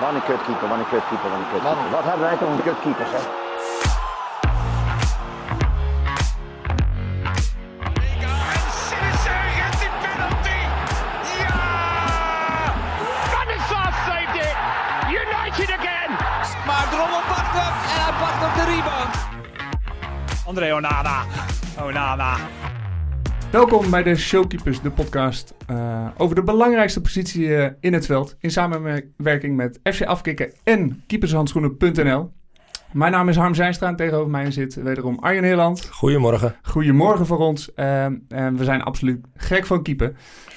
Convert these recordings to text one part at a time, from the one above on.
Wat een kutkeeper, wat een kutkeeper, wat een kutkeeper. Wat hebben wij toch een kutkeepers, hè? En Sinister the penalty. Ja! Van de Sar saved it. United again. Maar Drommel pakt hem en hij pakt op de rebound. André Onana. Onana. Welkom bij de Showkeepers, de podcast eh, over de belangrijkste positie eh, in het veld. In samenwerking met FC Afkikken en keepershandschoenen.nl. Mijn naam is Harm Zijnstra en tegenover mij zit wederom Arjen Heerland. Goedemorgen. Goedemorgen voor ons. eh, en we zijn absoluut gek van keeper.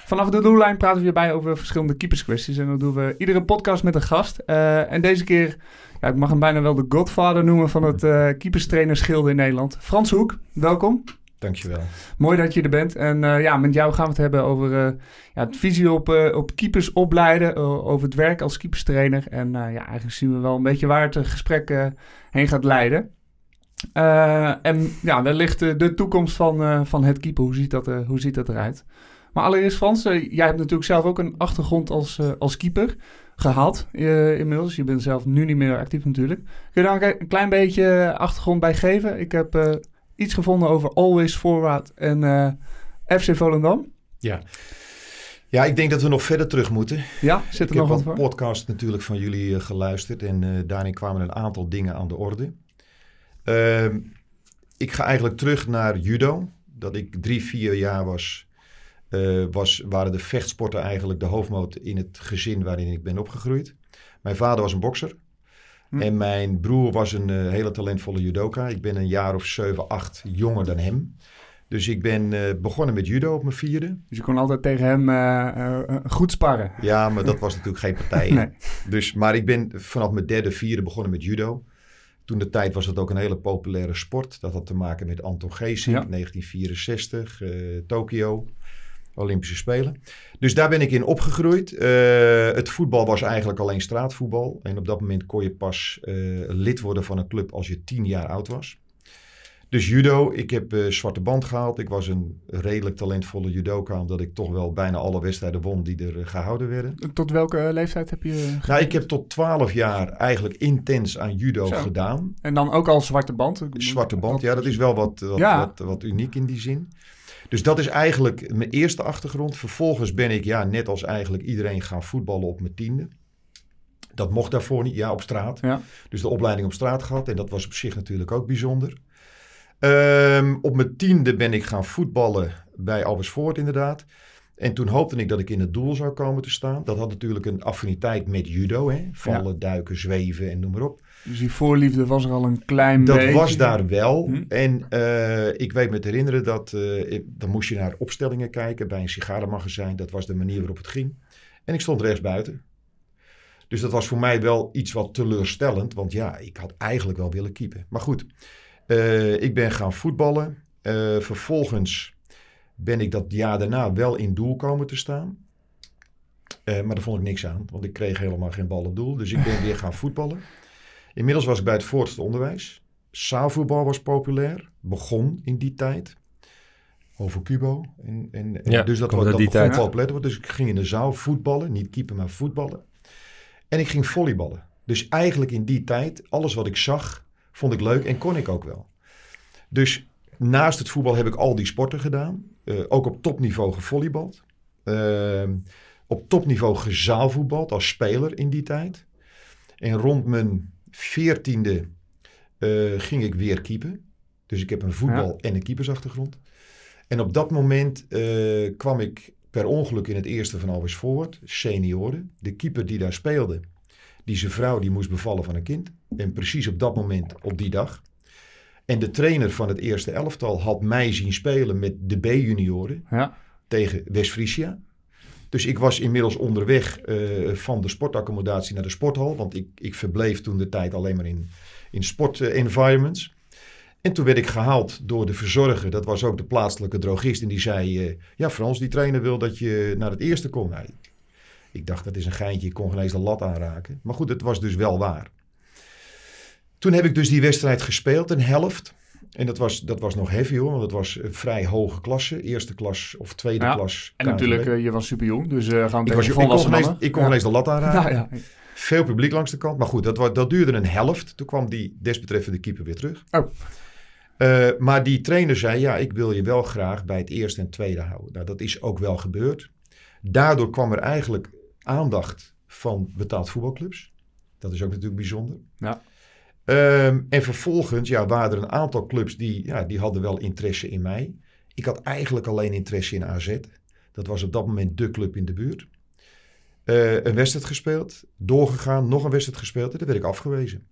Vanaf de doellijn praten we hierbij over verschillende keeperskwesties. En dat doen we iedere podcast met een gast. Eh, en deze keer, ja, ik mag hem bijna wel de godfather noemen van het keeperstrainersgilde in Nederland. Frans Hoek, welkom. Dankjewel. Mooi dat je er bent. En eh, ja, met jou gaan we het hebben over eh, ja, het visie op, eh, op keepers opleiden. over het werk als keeperstrainer. En ja, eigenlijk zien we wel een beetje waar het gesprek heen gaat leiden. En ja, wellicht de toekomst van, van het keeper. Hoe ziet, dat, hoe ziet dat eruit? Maar allereerst Frans, jij hebt natuurlijk zelf ook een achtergrond als, als keeper gehad eh, inmiddels. Je bent zelf nu niet meer actief natuurlijk. Kun je daar een, klein beetje achtergrond bij geven? Ik heb iets gevonden over Always Forward en eh, FC Volendam. Ja. Ja, ik denk dat we nog verder terug moeten. Ja, zit er ik nog heb wat wat voor? podcast natuurlijk van jullie eh, geluisterd en eh, daarin kwamen een aantal dingen aan de orde. Ehm, ik ga eigenlijk terug naar judo. Dat ik drie, vier jaar was, was, waren de vechtsporten eigenlijk de hoofdmoot in het gezin waarin ik ben opgegroeid. Mijn vader was een bokser. Hm. En mijn broer was een eh, hele talentvolle judoka. Ik ben een jaar of zeven, acht jonger dan hem. Dus ik ben eh, begonnen met judo op mijn vierde. Dus je kon altijd tegen hem eh, goed sparren. Ja, maar dat was natuurlijk geen partij. Nee. Dus, maar ik ben vanaf mijn derde, vierde begonnen met judo. Toen de tijd was het ook een hele populaire sport. Dat had te maken met Anton Geesink, Ja. 1964, eh, Tokio, Olympische Spelen. Dus daar ben ik in opgegroeid. Eh, het voetbal was eigenlijk alleen straatvoetbal. En op dat moment kon je pas eh, lid worden van een club als je tien jaar oud was. Dus judo, ik heb eh, zwarte band gehaald. Ik was een redelijk talentvolle judoka, omdat ik toch wel bijna alle wedstrijden won die er eh, gehouden werden. Tot welke leeftijd heb je... Nou, ik heb tot 12 jaar eigenlijk intens aan judo Zo. gedaan. En dan ook al zwarte band. Zwarte band, ja, dat is wel wat, wat, Ja. wat, wat uniek in die zin. Dus dat is eigenlijk mijn eerste achtergrond. Vervolgens ben ik, ja, net als eigenlijk iedereen gaan voetballen op mijn tiende. Dat mocht daarvoor niet, ja, op straat. Ja. Dus de opleiding op straat gehad. En dat was op zich natuurlijk ook bijzonder. Ehm, op mijn tiende ben ik gaan voetballen bij Alversvoort inderdaad. En toen hoopte ik dat ik in het doel zou komen te staan. Dat had natuurlijk een affiniteit met judo. Hè? Vallen, duiken, zweven en noem maar op. Dus die voorliefde was er al een klein Dat beetje. was daar wel. Hm. En eh, ik weet me te herinneren dat... eh, ik- dan moest je naar opstellingen kijken bij een sigarenmagazijn. Dat was de manier waarop het ging. En ik stond rechts buiten. Dus dat was voor mij wel iets wat teleurstellend. Want ja, ik had eigenlijk wel willen keepen. Maar goed, eh, ik ben gaan voetballen. Vervolgens ben ik dat jaar daarna wel in doel komen te staan. Maar daar vond ik niks aan, want ik kreeg helemaal geen bal op doel. Dus ik ben weer gaan voetballen. Inmiddels was ik bij het voortgezet onderwijs. Zaalvoetbal was populair, begon in die tijd. Over Cubo. En, en, en Ja, dus dat, uit dat die begon tijd. populair te worden. Dus ik ging in de zaal voetballen, niet keepen, maar voetballen. En ik ging volleyballen. Dus eigenlijk in die tijd, alles wat ik zag, vond ik leuk en kon ik ook wel. Dus naast het voetbal heb ik al die sporten gedaan. Eh, ook op topniveau gevolleybald. Ehm, op topniveau gezaalvoetbald als speler in die tijd. En rond mijn veertiende eh, ging ik weer keepen. Dus ik heb een voetbal- en een keepersachtergrond. En op dat moment eh, kwam ik per ongeluk in het eerste van Always Forward, senioren. De keeper die daar speelde, die zijn vrouw die moest bevallen van een kind. En precies op dat moment, op die dag. En de trainer van het eerste elftal had mij zien spelen met de B-junioren Ja. tegen West-Friesia. Dus ik was inmiddels onderweg eh, van de sportaccommodatie naar de sporthal. Want ik, ik verbleef toen de tijd alleen maar in, in sport-environments. En toen werd ik gehaald door de verzorger. Dat was ook de plaatselijke drogist. En die zei, eh, ja Frans, die trainer wil dat je naar het eerste komt. Nou, ik dacht, dat is een geintje. Ik kon geen de lat aanraken. Maar goed, het was dus wel waar. Toen heb ik dus die wedstrijd gespeeld, een helft. En dat was, dat was nog heavy hoor, want het was een vrij hoge klasse. Eerste klas of tweede Ja, klas. En KNVB. natuurlijk, eh, je was super jong, dus eh gaan ik, was, ik, kon geen eens, ik kon geen eens de lat aanraken. Ja, Veel publiek langs de kant. Maar goed, dat, dat duurde een helft. Toen kwam die desbetreffende keeper weer terug. Oh. Eh, maar die trainer zei, ja, ik wil je wel graag bij het eerste en tweede houden. Nou, dat is ook wel gebeurd. Daardoor kwam er eigenlijk aandacht van betaald voetbalclubs. Dat is ook natuurlijk bijzonder. Ja. Ehm, en vervolgens ja, waren er een aantal clubs die, ja, die hadden wel interesse in mij. Ik had eigenlijk alleen interesse in AZ. Dat was op dat moment de club in de buurt. Eh, een wedstrijd gespeeld, doorgegaan, nog een wedstrijd gespeeld. En daar werd ik afgewezen.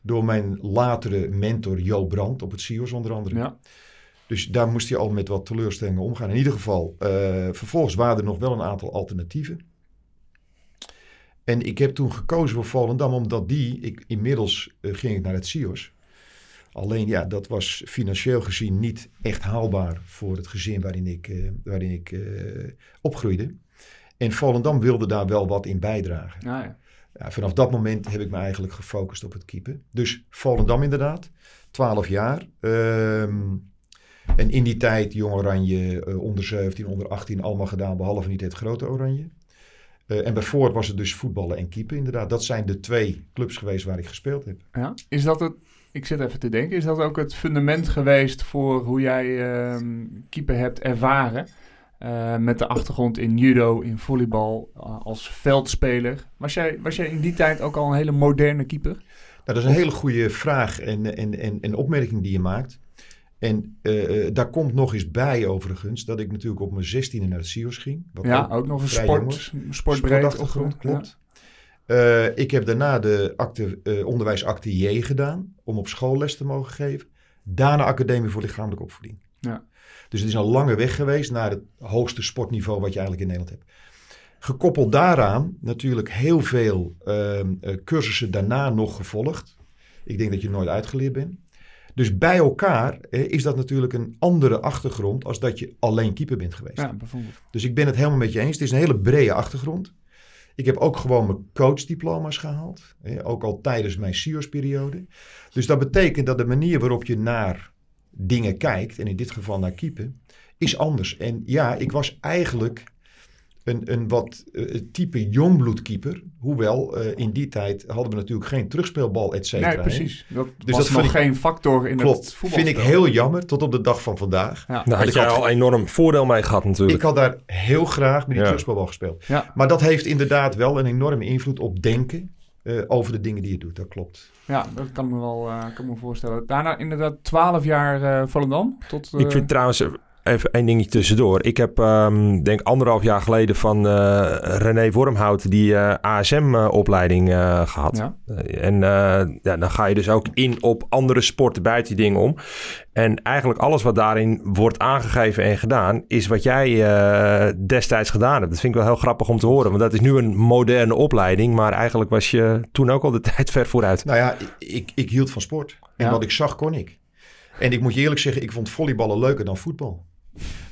Door mijn latere mentor Jo Brandt op het CIO's onder andere. Ja. Dus daar moest hij al met wat teleurstellingen omgaan. In ieder geval, eh, vervolgens waren er nog wel een aantal alternatieven. En ik heb toen gekozen voor Volendam, omdat die, ik, inmiddels eh, ging ik naar het CIO's. Alleen ja, dat was financieel gezien niet echt haalbaar voor het gezin waarin ik, eh, waarin ik eh, opgroeide. En Volendam wilde daar wel wat in bijdragen. Ja, ja. Ja, vanaf dat moment heb ik me eigenlijk gefocust op het keeper. Dus Volendam inderdaad, 12 jaar. Ehm, en in die tijd Jong Oranje, onder 17, onder 18, allemaal gedaan, behalve niet het grote Oranje. Eh, en bij was het dus voetballen en keeper inderdaad. Dat zijn de twee clubs geweest waar ik gespeeld heb. Ja. Is dat het, ik zit even te denken, is dat ook het fundament geweest voor hoe jij ehm, keeper hebt ervaren? Eh, met de achtergrond in judo, in volleybal, eh, als veldspeler. Was jij, was jij in die tijd ook al een hele moderne keeper? Nou, dat is een hele goede vraag en, en, en, en opmerking die je maakt. En eh, eh, daar komt nog eens bij overigens dat ik natuurlijk op mijn 16e naar de CIO's ging. Wat Ja, ook nog een sport, jong was. sportbreed. Sportachtergrond, op- klopt. Eh, ik heb daarna de acte, onderwijsakte J gedaan om op school les te mogen geven. Daarna Academie voor Lichamelijke Opvoeding. Ja. Dus het is een lange weg geweest naar het hoogste sportniveau wat je eigenlijk in Nederland hebt. Gekoppeld daaraan natuurlijk heel veel ehm, eh, cursussen daarna nog gevolgd. Ik denk dat je nooit uitgeleerd bent. Dus bij elkaar eh, is dat natuurlijk een andere achtergrond als dat je alleen keeper bent geweest. Ja, bijvoorbeeld. Dus ik ben het helemaal met je eens. Het is een hele brede achtergrond. Ik heb ook gewoon mijn coachdiploma's gehaald. Ook al tijdens mijn CIO's-periode. Dus dat betekent dat de manier waarop je naar dingen kijkt, en in dit geval naar keepen, is anders. En ja, ik was eigenlijk een, een wat eh, type jongbloedkeeper. Hoewel, eh, in die tijd hadden we natuurlijk geen terugspeelbal, et cetera. Nee, precies. Dat Dus was dat nog ik- geen factor in Klopt. het voetbal. Vind ik heel jammer, tot op de dag van vandaag. Ja. Daar Want had ik jij al enorm voordeel mee gehad natuurlijk. Ik had daar heel graag met die Ja. terugspeelbal gespeeld. Ja. Maar dat heeft inderdaad wel een enorme invloed op denken eh, over de dingen die je doet. Dat klopt. Ja, dat kan me wel eh, kan me voorstellen. Daarna inderdaad 12 jaar eh Volendam. Tot, Ik vind trouwens, even één dingetje tussendoor. Ik heb, ehm, denk anderhalf jaar geleden van eh, René Wormhout die ASM-opleiding eh, gehad. Ja. Eh, en eh, ja, dan ga je dus ook in op andere sporten buiten die dingen om. En eigenlijk alles wat daarin wordt aangegeven en gedaan, is wat jij eh, destijds gedaan hebt. Dat vind ik wel heel grappig om te horen. Want dat is nu een moderne opleiding, maar eigenlijk was je toen ook al de tijd ver vooruit. Nou ja, ik, ik, ik hield van sport. En Ja. wat ik zag, kon ik. En ik moet je eerlijk zeggen, ik vond volleyballen leuker dan voetbal.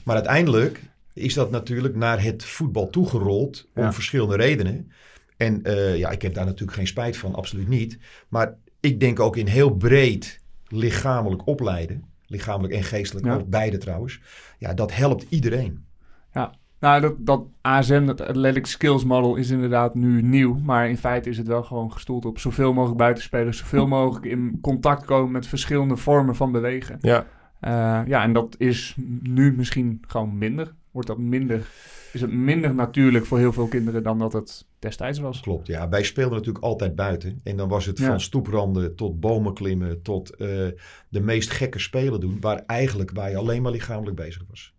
Maar uiteindelijk is dat natuurlijk naar het voetbal toegerold om Ja. verschillende redenen. En eh, ja, ik heb daar natuurlijk geen spijt van, absoluut niet. Maar ik denk ook in heel breed lichamelijk opleiden. Lichamelijk en geestelijk, Ja. ook beide trouwens. Ja, dat helpt iedereen. Ja, nou dat, dat ASM, dat Athletic Skills Model, is inderdaad nu nieuw. Maar in feite is het wel gewoon gestoeld op zoveel mogelijk buitenspelers. Zoveel mogelijk in contact komen met verschillende vormen van bewegen. Ja, ja, en dat is nu misschien gewoon minder. Wordt dat minder, is het minder natuurlijk voor heel veel kinderen dan dat het destijds was. Klopt, ja. Wij speelden natuurlijk altijd buiten. En dan was het Ja. van stoepranden tot bomen klimmen, tot eh, de meest gekke spelen doen. Waar eigenlijk je alleen maar lichamelijk bezig was.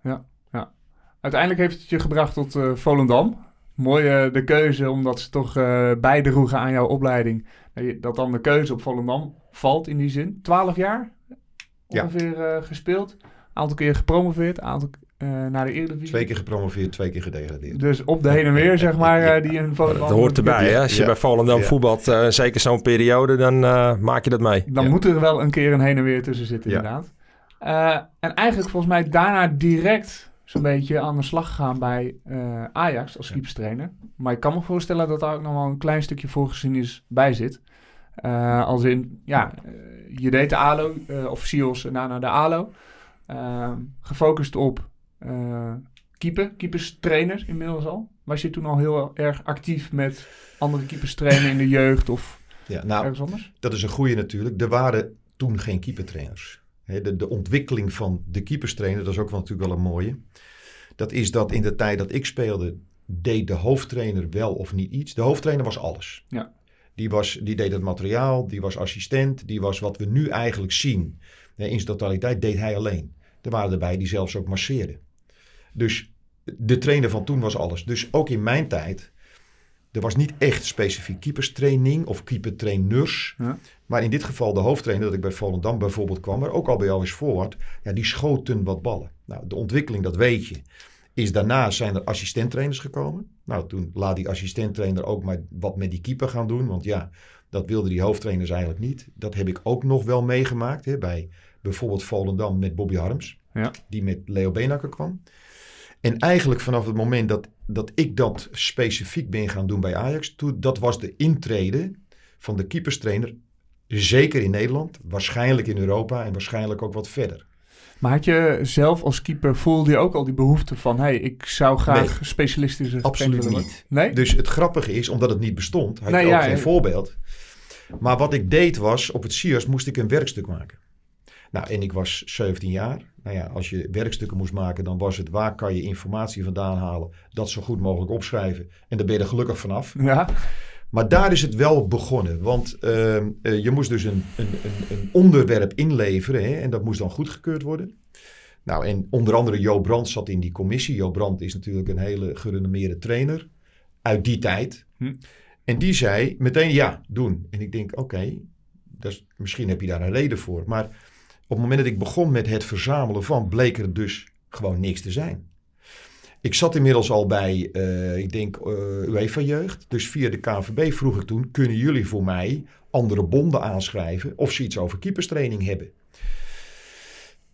Uiteindelijk heeft het je gebracht tot eh, Volendam. Mooi eh, de keuze, omdat ze toch eh bijdroegen aan jouw opleiding. Dat dan de keuze op Volendam valt in die zin. Twaalf jaar Ja. Ongeveer eh, gespeeld. Aantal keer gepromoveerd, aantal eh, naar de Eredivisie. Twee keer gepromoveerd, twee keer gedegradeerd. Dus op de heen en weer, zeg maar, eh, die in Volendam... dat hoort erbij. Hè? Als je Ja. bij Volendam Ja. voetbalt, eh, zeker zo'n periode, dan eh, maak je dat mee. Dan Ja. moet er wel een keer een heen en weer tussen zitten, Ja. inderdaad. Eh, en eigenlijk volgens mij daarna direct zo'n beetje aan de slag gegaan bij eh, Ajax als Ja. keeperstrainer. Maar ik kan me voorstellen dat daar ook nog wel een klein stukje voorgeschiedenis bij zit. Eh, als in, ja, je deed de ALO, eh, of SIOS en daarna de ALO. Eh, gefocust op eh, keeper, keeperstrainer inmiddels al? Was je toen al heel erg actief met andere keepers trainen in de jeugd of Ja, nou, ergens anders? dat is een goede natuurlijk. Er waren toen geen keepertrainers. Hè, de, de ontwikkeling van de keeperstrainer, dat is ook wel natuurlijk wel een mooie. Dat is dat in de tijd dat ik speelde, deed de hoofdtrainer wel of niet iets. De hoofdtrainer was alles. Ja. Die, was, die deed het materiaal, die was assistent, die was wat we nu eigenlijk zien. In zijn totaliteit deed hij alleen. Er waren erbij die zelfs ook masseerden. Dus de trainer van toen was alles. Dus ook in mijn tijd, er was niet echt specifiek keeperstraining of keepertrainers. Ja. Maar in dit geval de hoofdtrainer, dat ik bij Volendam bijvoorbeeld kwam, maar ook al bij jou is voorwaard, ja, die schoten wat ballen. Nou, de ontwikkeling, dat weet je, is daarna zijn er assistenttrainers gekomen. Nou, toen laat die assistenttrainer ook maar wat met die keeper gaan doen, want ja, dat wilden die hoofdtrainers eigenlijk niet. Dat heb ik ook nog wel meegemaakt hè, bij bijvoorbeeld Volendam met Bobby Harms, Ja. die met Leo Benakker kwam. En eigenlijk vanaf het moment dat, dat ik dat specifiek ben gaan doen bij Ajax, toen, dat was de intrede van de keeperstrainer Zeker in Nederland, waarschijnlijk in Europa en waarschijnlijk ook wat verder. Maar had je zelf als keeper, voelde je ook al die behoefte van... hey, ik zou graag Nee, specialistische absoluut niet. Nee? Dus het grappige is, omdat het niet bestond, had Nee, je ook ja, geen ja. voorbeeld. Maar wat ik deed was, op het Siers moest ik een werkstuk maken. Nou, en ik was 17 jaar. Nou ja, als je werkstukken moest maken, dan was het waar kan je informatie vandaan halen. Dat zo goed mogelijk opschrijven. En daar ben je er gelukkig vanaf. Ja, Maar daar is het wel begonnen. Want ehm, eh, je moest dus een, een, een, een onderwerp inleveren. Hè, en dat moest dan goedgekeurd worden. Nou, en onder andere Jo Brandt zat in die commissie. Jo Brandt is natuurlijk een hele gerenommeerde trainer. Uit die tijd. Hm. En die zei meteen ja, doen. En ik denk, oké, is- misschien heb je daar een reden voor. Maar op het moment dat ik begon met het verzamelen van, bleek er dus gewoon niks te zijn. Ik zat inmiddels al bij, eh, ik denk, eh UEFA Jeugd. Dus via de KNVB vroeg ik toen, kunnen jullie voor mij andere bonden aanschrijven of ze iets over keeperstraining hebben?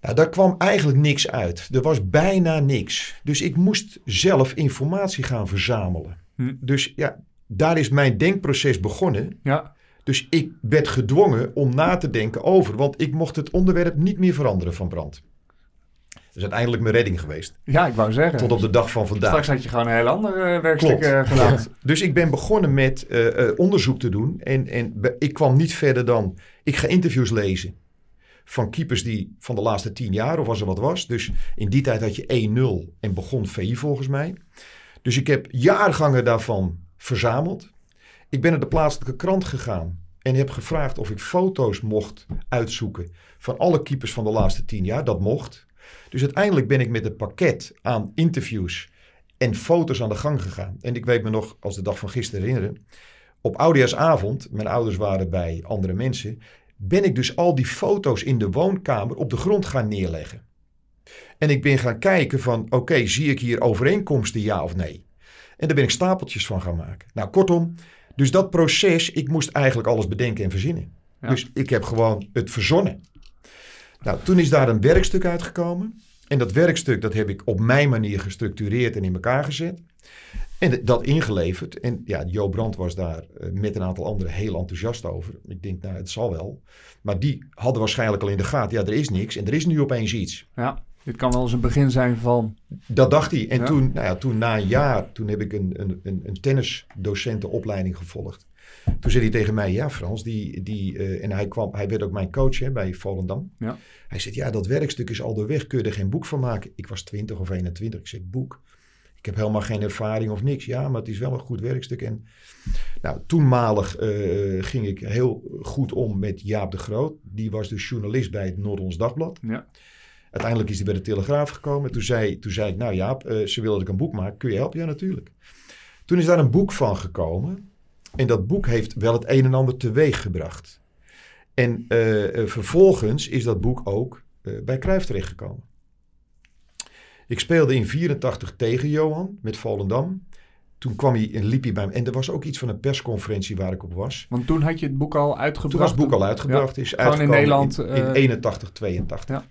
Nou, daar kwam eigenlijk niks uit. Er was bijna niks. Dus ik moest zelf informatie gaan verzamelen. Hm. Dus ja, daar is mijn denkproces begonnen. ja. Dus ik werd gedwongen om na te denken over, want ik mocht het onderwerp niet meer veranderen van brand. Dat is uiteindelijk mijn redding geweest. ja ik wou zeggen. Tot op de dag van vandaag. Straks had je gewoon een heel ander eh, werkstuk Klopt. eh, gedaan. Dus ik ben begonnen met eh, onderzoek te doen. En, en ik kwam niet verder dan... Ik ga interviews lezen van keepers die van de laatste tien jaar, of als er wat was. Dus in die tijd had je 1-0 en begon VI volgens mij. Dus ik heb jaargangen daarvan verzameld. Ik ben naar de plaatselijke krant gegaan en heb gevraagd of ik foto's mocht uitzoeken van alle keepers van de laatste tien jaar. Dat mocht. Dus uiteindelijk ben ik met het pakket aan interviews en foto's aan de gang gegaan. En ik weet me nog als de dag van gisteren herinneren. Op oudejaarsavond, mijn ouders waren bij andere mensen, ben ik dus al die foto's in de woonkamer op de grond gaan neerleggen. En ik ben gaan kijken van, oké, zie ik hier overeenkomsten, ja of nee? En daar ben ik stapeltjes van gaan maken. Nou, kortom, dus dat proces, ik moest eigenlijk alles bedenken en verzinnen. Ja. Dus ik heb gewoon het verzonnen. Nou, toen is daar een werkstuk uitgekomen. En dat werkstuk, dat heb ik op mijn manier gestructureerd en in elkaar gezet. En dat ingeleverd. En ja, Jo Brandt was daar eh, met een aantal anderen heel enthousiast over. Ik denk, nou, het zal wel. Maar die hadden waarschijnlijk al in de gaten, ja, er is niks. En er is nu opeens iets. Ja, dit kan wel eens een begin zijn van... Dat dacht hij. En Ja. toen, nou ja, toen na een jaar, toen heb ik een, een, een, een tennisdocentenopleiding gevolgd. Toen zei hij tegen mij, ja Frans, die, die, eh, en hij, kwam, hij werd ook mijn coach hè, bij Volendam. Ja. Hij zei, ja dat werkstuk is al de weg, kun je er geen boek van maken? Ik was 20 of 21, ik zei, boek? Ik heb helemaal geen ervaring of niks. Ja, maar het is wel een goed werkstuk. En nou, toenmalig eh, ging ik heel goed om met Jaap de Groot. Die was dus journalist bij het Noord-Ons Dagblad. Ja. Uiteindelijk is hij bij de Telegraaf gekomen. Toen zei, toen zei ik, nou Jaap, eh, ze willen dat ik een boek maak. Kun je helpen? Ja, natuurlijk. Toen is daar een boek van gekomen. En dat boek heeft wel het een en ander teweeg gebracht. En eh, eh, vervolgens is dat boek ook eh, bij Cruijff terechtgekomen. Ik speelde in 84 tegen Johan met Volendam. Toen kwam hij en liep hij bij me. En er was ook iets van een persconferentie waar ik op was. Want toen had je het boek al uitgebracht. Toen was het boek al uitgebracht. Is Gewoon in Nederland, In, in eh, 81, 82. Ja.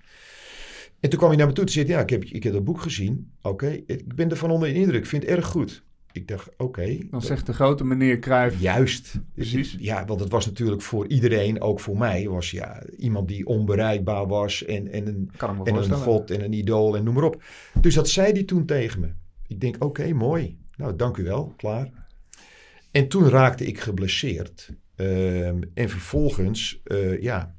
En toen kwam hij naar me toe en zei: Ja, ik heb, ik heb dat boek gezien. Oké, ik ben ervan onder de indruk. Ik vind het erg goed. Ik dacht, oké. Dan zegt de grote meneer Cruijff... Juist. Precies. Ja, want het was natuurlijk voor iedereen, ook voor mij, was ja iemand die onbereikbaar was en, en een, en god en een idool en noem maar op. Dus dat zei hij toen tegen me. Ik denk, oké, mooi. Nou, dank u wel, klaar. En toen raakte ik geblesseerd. Ehm, en vervolgens, eh, ja,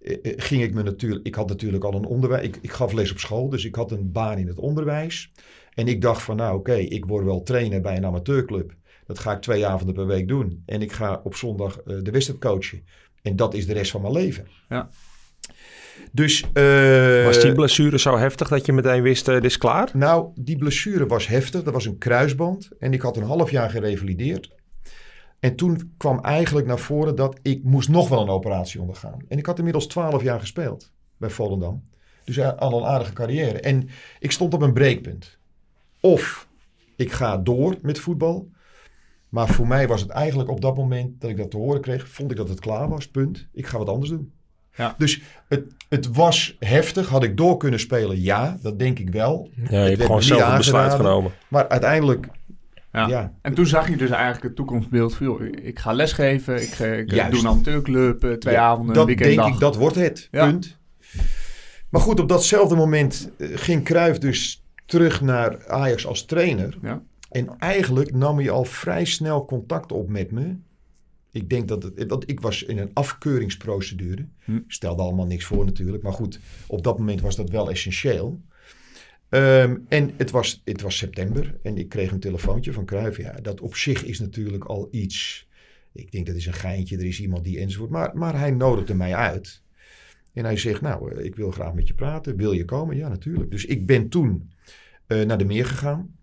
eh, eh, ging ik me natuurlijk... Ik had natuurlijk al een onderwijs... Ik, ik gaf les op school, dus ik had een baan in het onderwijs. En ik dacht van, nou oké, ik word wel trainer bij een amateurclub. Dat ga ik twee avonden per week doen. En ik ga op zondag eh, de wedstrijd coachen. En dat is de rest van mijn leven. Ja. Dus... eh, Was die blessure zo heftig dat je meteen wist, eh, dit is klaar? nou, die blessure was heftig. Dat was een kruisband. En ik had een half jaar gerevalideerd. En toen kwam eigenlijk naar voren dat ik moest nog wel een operatie ondergaan. En ik had inmiddels twaalf jaar gespeeld bij Volendam. Dus al een aardige carrière. En ik stond op een breekpunt. Of ik ga door met voetbal. Maar voor mij was het eigenlijk op dat moment dat ik dat te horen kreeg, vond ik dat het klaar was. Punt. Ik ga wat anders doen. Ja. Dus het, het was heftig. Had ik door kunnen spelen? Ja, dat denk ik wel. Ja, je hebt gewoon zelf een besluit genomen. Maar uiteindelijk, Ja. ja. En toen zag je dus eigenlijk het toekomstbeeld van... joh, ik ga lesgeven, ik, ga- ik Juist. doe een amateurclub, eh, twee Ja, avonden, dat een weekenddag. denk ik, dat wordt het. Ja. Punt. Maar goed, op datzelfde moment eh, ging Cruijff dus terug naar Ajax als trainer. Ja. En eigenlijk nam hij al vrij snel contact op met me. Ik denk dat het, dat ik was in een afkeuringsprocedure. Hm. Stelde allemaal niks voor natuurlijk. Maar goed, op dat moment was dat wel essentieel. Ehm, en het was, het was september en ik kreeg een telefoontje van Cruijff. Ja, dat op zich is natuurlijk al iets. Ik denk dat is een geintje, er is iemand die enzovoort. Maar, maar hij nodigde mij uit. En hij zegt, nou, eh, ik wil graag met je praten. Wil je komen? Ja, natuurlijk. Dus ik ben toen naar de meer gegaan.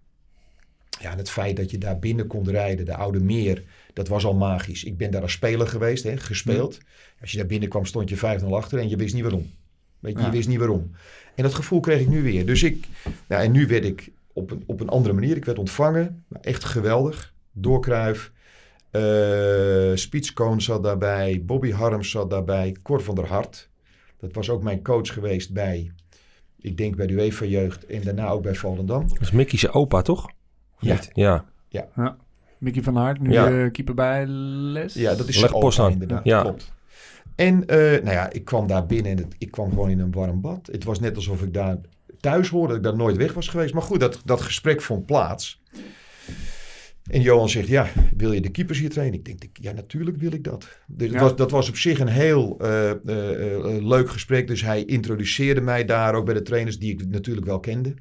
Ja, en het feit dat je daar binnen kon rijden, de Oude Meer, dat was al magisch. Ik ben daar als speler geweest, hè, gespeeld. Als je daar binnenkwam, stond je 5-0 achter en je wist niet waarom. Weet je, Ja. je wist niet waarom. En dat gevoel kreeg ik nu weer. Dus ik, ja, en nu werd ik op een, op een andere manier, ik werd ontvangen. Nou, Echt geweldig. Door Cruijff. Eh Spietskoon zat daarbij. Bobby Harms zat daarbij. Cor van der Hart. Dat was ook mijn coach geweest bij, ik denk bij de UEFA Jeugd en daarna ook bij Volendam. Dat is Mickey's opa, toch? Of Ja. niet? Ja. Mickey van Hart, nu Ja. keeper bij Les. Ja, dat is Leg zijn opa aan. inderdaad. Ja. Klopt. En eh, nou ja, ik kwam daar binnen en het, ik kwam gewoon in een warm bad. Het was net alsof ik daar thuis hoorde, dat ik daar nooit weg was geweest. Maar goed, dat, dat gesprek vond plaats. En Johan zegt, ja, wil je de keepers hier trainen? Ik denk, ja, natuurlijk wil ik dat. Dus Ja. het was, dat was op zich een heel eh, eh, eh, leuk gesprek. Dus hij introduceerde mij daar ook bij de trainers die ik natuurlijk wel kende.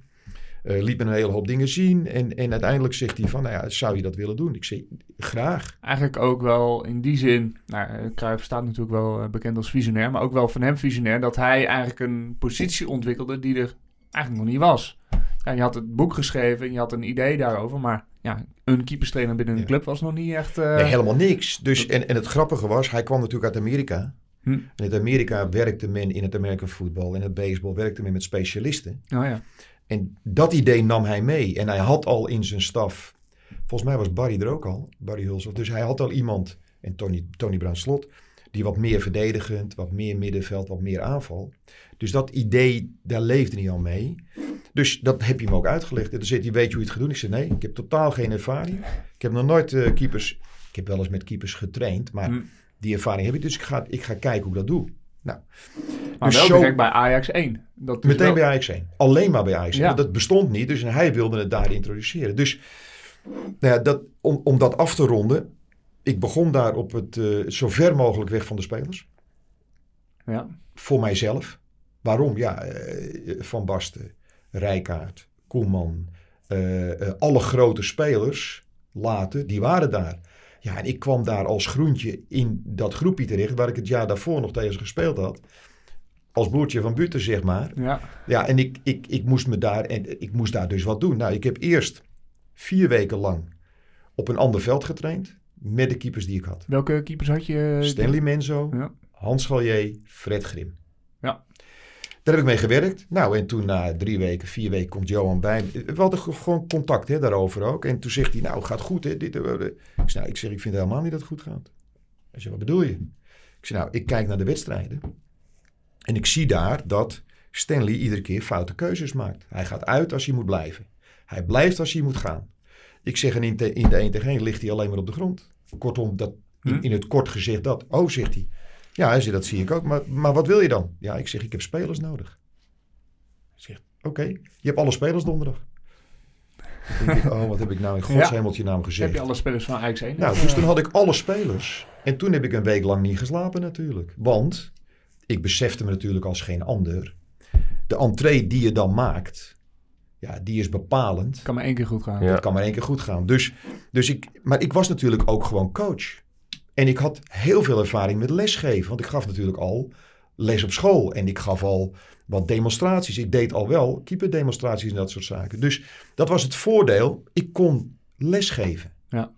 Liet me een hele hoop dingen zien. En, en uiteindelijk zegt hij van, nou ja, zou je dat willen doen? Ik zei, graag. Eigenlijk ook wel in die zin... Nou, Cruijff staat natuurlijk wel bekend als visionair... maar ook wel van hem visionair... dat hij eigenlijk een positie ontwikkelde die er eigenlijk nog niet was. Ja, je had het boek geschreven en je had een idee daarover... maar ja, een keeperstrainer binnen een club was nog niet echt... eh, Nee, helemaal niks. Dus, en, en het grappige was, hij kwam natuurlijk uit Amerika. Hm. En in Amerika werkte men in het American football en het baseball werkte men met specialisten. Oh ja. En dat idee nam hij mee. En hij had al in zijn staf, volgens mij was Barry er ook al, Barry Hulshoff. Dus hij had al iemand, en Tony, Tony Bruin Slot, die wat meer verdedigend, wat meer middenveld, wat meer aanval. Dus dat idee, daar leefde hij al mee. Dus dat heb je hem ook uitgelegd. En dan zegt hij, weet je hoe je het gaat doen? Ik zei, nee, ik heb totaal geen ervaring. Ik heb nog nooit eh, keepers, ik heb wel eens met keepers getraind, maar Hm. die ervaring heb ik. Dus ik ga, ik ga kijken hoe ik dat doe. Nou, Maar Dus wel zo- direct bij Ajax 1. Dat Meteen wel- bij Ajax 1. Alleen maar bij Ajax 1. Ja. Want dat bestond niet. Dus hij wilde het daar introduceren. Dus nou ja, dat, om, om dat af te ronden. Ik begon daar op het eh, zo ver mogelijk weg van de spelers. Ja. Voor mijzelf. Waarom? Ja, eh, Van Basten, Rijkaard, Koeman. eh, alle grote spelers later, die waren daar. Ja, en ik kwam daar als groentje in dat groepje terecht... waar ik het jaar daarvoor nog tegen ze gespeeld had. Als broertje van Butten, zeg maar. ja. Ja, en ik, ik, ik, moest me daar, en ik moest daar dus wat doen. Nou, ik heb eerst vier weken lang op een ander veld getraind. Met de keepers die ik had. Welke keepers had je? Stanley Menzo, Ja. Hans Gallier, Fred Grim. Ja. Daar heb ik mee gewerkt. Nou, en toen na drie weken, vier weken komt Johan bij. me. We hadden ge- gewoon contact hè, daarover ook. En toen zegt hij, nou, gaat goed hè. Dit, eh, eh. ik, zei, nou, ik zeg, ik vind helemaal niet dat het goed gaat. Hij zei, wat bedoel je? Ik zei, nou, ik kijk naar de wedstrijden. En ik zie daar dat Stanley iedere keer foute keuzes maakt. Hij gaat uit als hij moet blijven. Hij blijft als hij moet gaan. Ik zeg, en in, te- in de 1 tegen 1 ligt hij alleen maar op de grond. Kortom, dat, in, Hm? in het kort gezegd dat. Oh, zegt hij. Ja, hij zegt, dat zie ik ook. Maar, maar wat wil je dan? Ja, ik zeg, ik heb spelers nodig. Ik zeg, oké, je hebt alle spelers donderdag. Ik, oh, wat heb ik nou in godshemeltje naam gezegd? Heb je alle spelers van Ajax 1? Nou, dus toen had ik alle spelers. En toen heb ik een week lang niet geslapen natuurlijk. Want ik besefte me natuurlijk als geen ander. De entree die je dan maakt, ja, die is bepalend. kan maar één keer goed gaan. Ja. Het kan maar één keer goed gaan. Dus, dus ik, maar ik was natuurlijk ook gewoon coach. En ik had heel veel ervaring met lesgeven. Want ik gaf natuurlijk al les op school. En ik gaf al wat demonstraties. Ik deed al wel keeperdemonstraties en dat soort zaken. Dus dat was het voordeel. Ik kon lesgeven. Ja.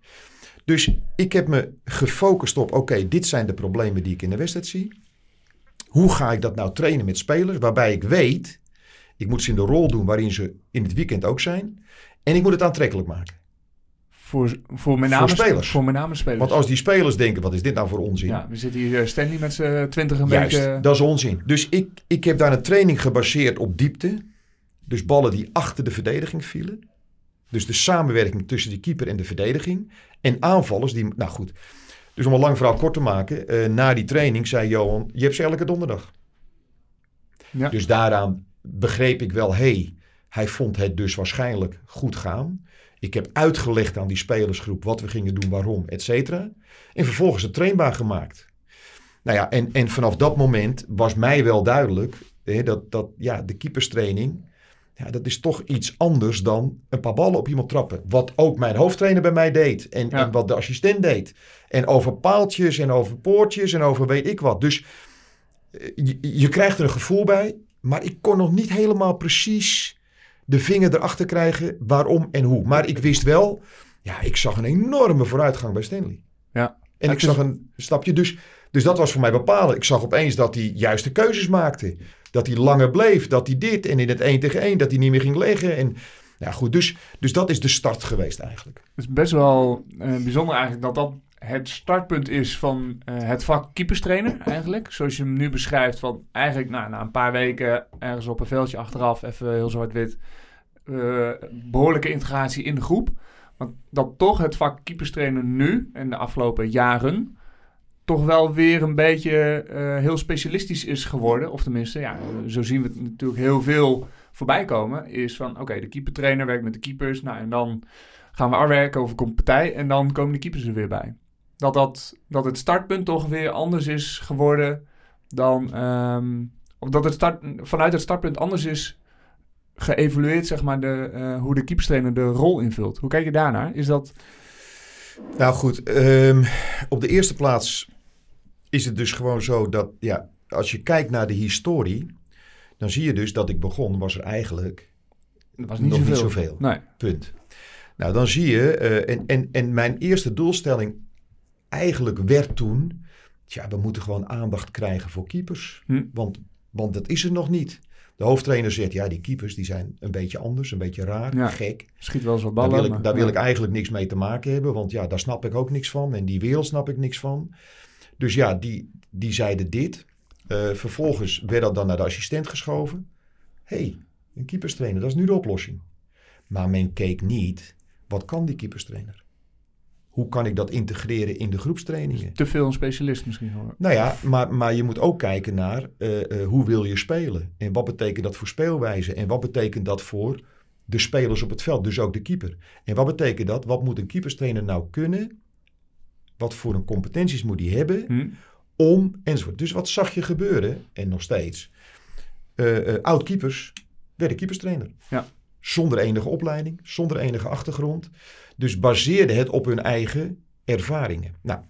Dus ik heb me gefocust op, oké, dit zijn de problemen die ik in de wedstrijd zie. Hoe ga ik dat nou trainen met spelers? Waarbij ik weet, ik moet ze in de rol doen waarin ze in het weekend ook zijn. En ik moet het aantrekkelijk maken. Voor, voor met name Voor spelers. Voor met name spelers. Want als die spelers denken, wat is dit nou voor onzin? ja, we zitten hier eh, Stanley met z'n twintig een Juist, week. dat is onzin. Dus ik, ik heb daar een training gebaseerd op diepte. Dus ballen die achter de verdediging vielen. Dus de samenwerking tussen de keeper en de verdediging. En aanvallers die, nou goed. Dus om een lang verhaal kort te maken. eh, na die training zei Johan, je hebt ze elke donderdag. Ja. Dus daaraan begreep ik wel, hé, hey, hij vond het dus waarschijnlijk goed gaan. Ik heb uitgelegd aan die spelersgroep wat we gingen doen, waarom, et cetera. En vervolgens het trainbaar gemaakt. Nou ja, en, en vanaf dat moment was mij wel duidelijk hè, dat, dat ja, de keeperstraining, ja, dat is toch iets anders dan een paar ballen op iemand trappen. Wat ook mijn hoofdtrainer bij mij deed en, Ja. en wat de assistent deed. En over paaltjes en over poortjes en over weet ik wat. Dus eh, je, je krijgt er een gevoel bij, maar ik kon nog niet helemaal precies de vinger erachter krijgen waarom en hoe. Maar ik wist wel, ja, ik zag een enorme vooruitgang bij Stanley. Ja. En ik zag een stapje. Dus, dus dat was voor mij bepalend. Ik zag opeens dat hij juiste keuzes maakte. Dat hij langer bleef. Dat hij dit. En in het 1 tegen 1 dat hij niet meer ging leggen. En ja, goed. Dus, dus dat is de start geweest eigenlijk. Het is best wel eh, bijzonder eigenlijk dat dat het startpunt is van eh, het vak keeperstrainer eigenlijk. Zoals je hem nu beschrijft van eigenlijk nou, na een paar weken ergens op een veldje achteraf, even heel zwart-wit, eh, behoorlijke integratie in de groep. Want dat toch het vak keeperstrainer nu en de afgelopen jaren toch wel weer een beetje eh, heel specialistisch is geworden. Of tenminste, ja, zo zien we het natuurlijk heel veel voorbij komen. Is van, oké, de keepertrainer werkt met de keepers. Nou, en dan gaan we werken over komt en dan komen de keepers er weer bij. Dat, dat, dat het startpunt toch weer anders is geworden dan... ehm, of dat het start, vanuit het startpunt anders is geëvalueerd, zeg maar, de, eh, hoe de keeperstrainer de rol invult. Hoe kijk je daarnaar? Is dat... Nou goed. ehm, op de eerste plaats is het dus gewoon zo dat. Ja, als je kijkt naar de historie. Dan zie je dus dat ik begon. Was er eigenlijk Dat was niet nog zoveel. niet zoveel. Nee. Punt. Nou, dan zie je, eh, en, en, en mijn eerste doelstelling eigenlijk werd toen, ja, we moeten gewoon aandacht krijgen voor keepers. Hm. Want, want dat is er nog niet. De hoofdtrainer zegt, ja, die keepers die zijn een beetje anders, een beetje raar, Ja. gek. Schiet wel eens wat Daar ballen. wil, ik, daar wil ik eigenlijk niks mee te maken hebben, want ja, daar snap ik ook niks van. En die wereld snap ik niks van. Dus ja, die, die zeiden dit. Eh, vervolgens werd dat dan naar de assistent geschoven. hey, een keeperstrainer, dat is nu de oplossing. Maar men keek niet, wat kan die keeperstrainer? Hoe kan ik dat integreren in de groepstrainingen? Te veel een specialist misschien geworden. Nou ja, maar, maar je moet ook kijken naar eh, eh, hoe wil je spelen? En wat betekent dat voor speelwijze? En wat betekent dat voor de spelers op het veld, dus ook de keeper? En wat betekent dat? Wat moet een keeperstrainer nou kunnen? Wat voor een competenties moet hij hebben Hm? om enzovoort. Dus wat zag je gebeuren? En nog steeds. eh, oud-keepers werden keeperstrainer. Ja. Zonder enige opleiding, zonder enige achtergrond. Dus baseerde het op hun eigen ervaringen. Nou,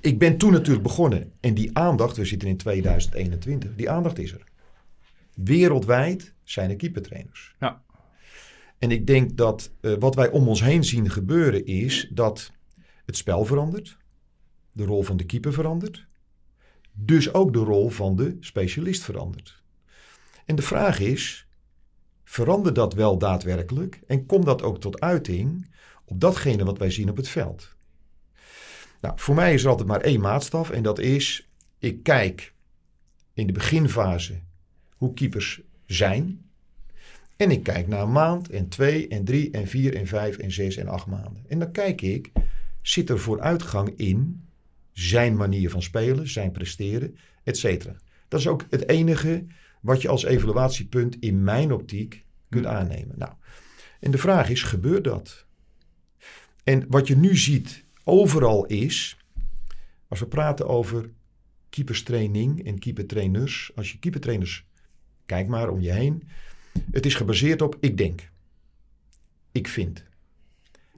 ik ben toen natuurlijk begonnen. En die aandacht, we zitten in 2021, die aandacht is er. Wereldwijd zijn er keepertrainers. Ja. En ik denk dat eh, wat wij om ons heen zien gebeuren is dat het spel verandert. De rol van de keeper verandert. Dus ook de rol van de specialist verandert. En de vraag is, verandert dat wel daadwerkelijk? En komt dat ook tot uiting op datgene wat wij zien op het veld? Nou, voor mij is er altijd maar één maatstaf en dat is, ik kijk in de beginfase hoe keepers zijn. En ik kijk naar een maand en twee en drie en vier en vijf en zes en acht maanden. En dan kijk ik, zit er vooruitgang in zijn manier van spelen, zijn presteren, et cetera. Dat is ook het enige wat je als evaluatiepunt in mijn optiek kunt aannemen. Nou, en de vraag is, gebeurt dat? En wat je nu ziet overal is, als we praten over keeperstraining en keepertrainers, als je keepertrainers, kijk maar om je heen, het is gebaseerd op ik denk, ik vind.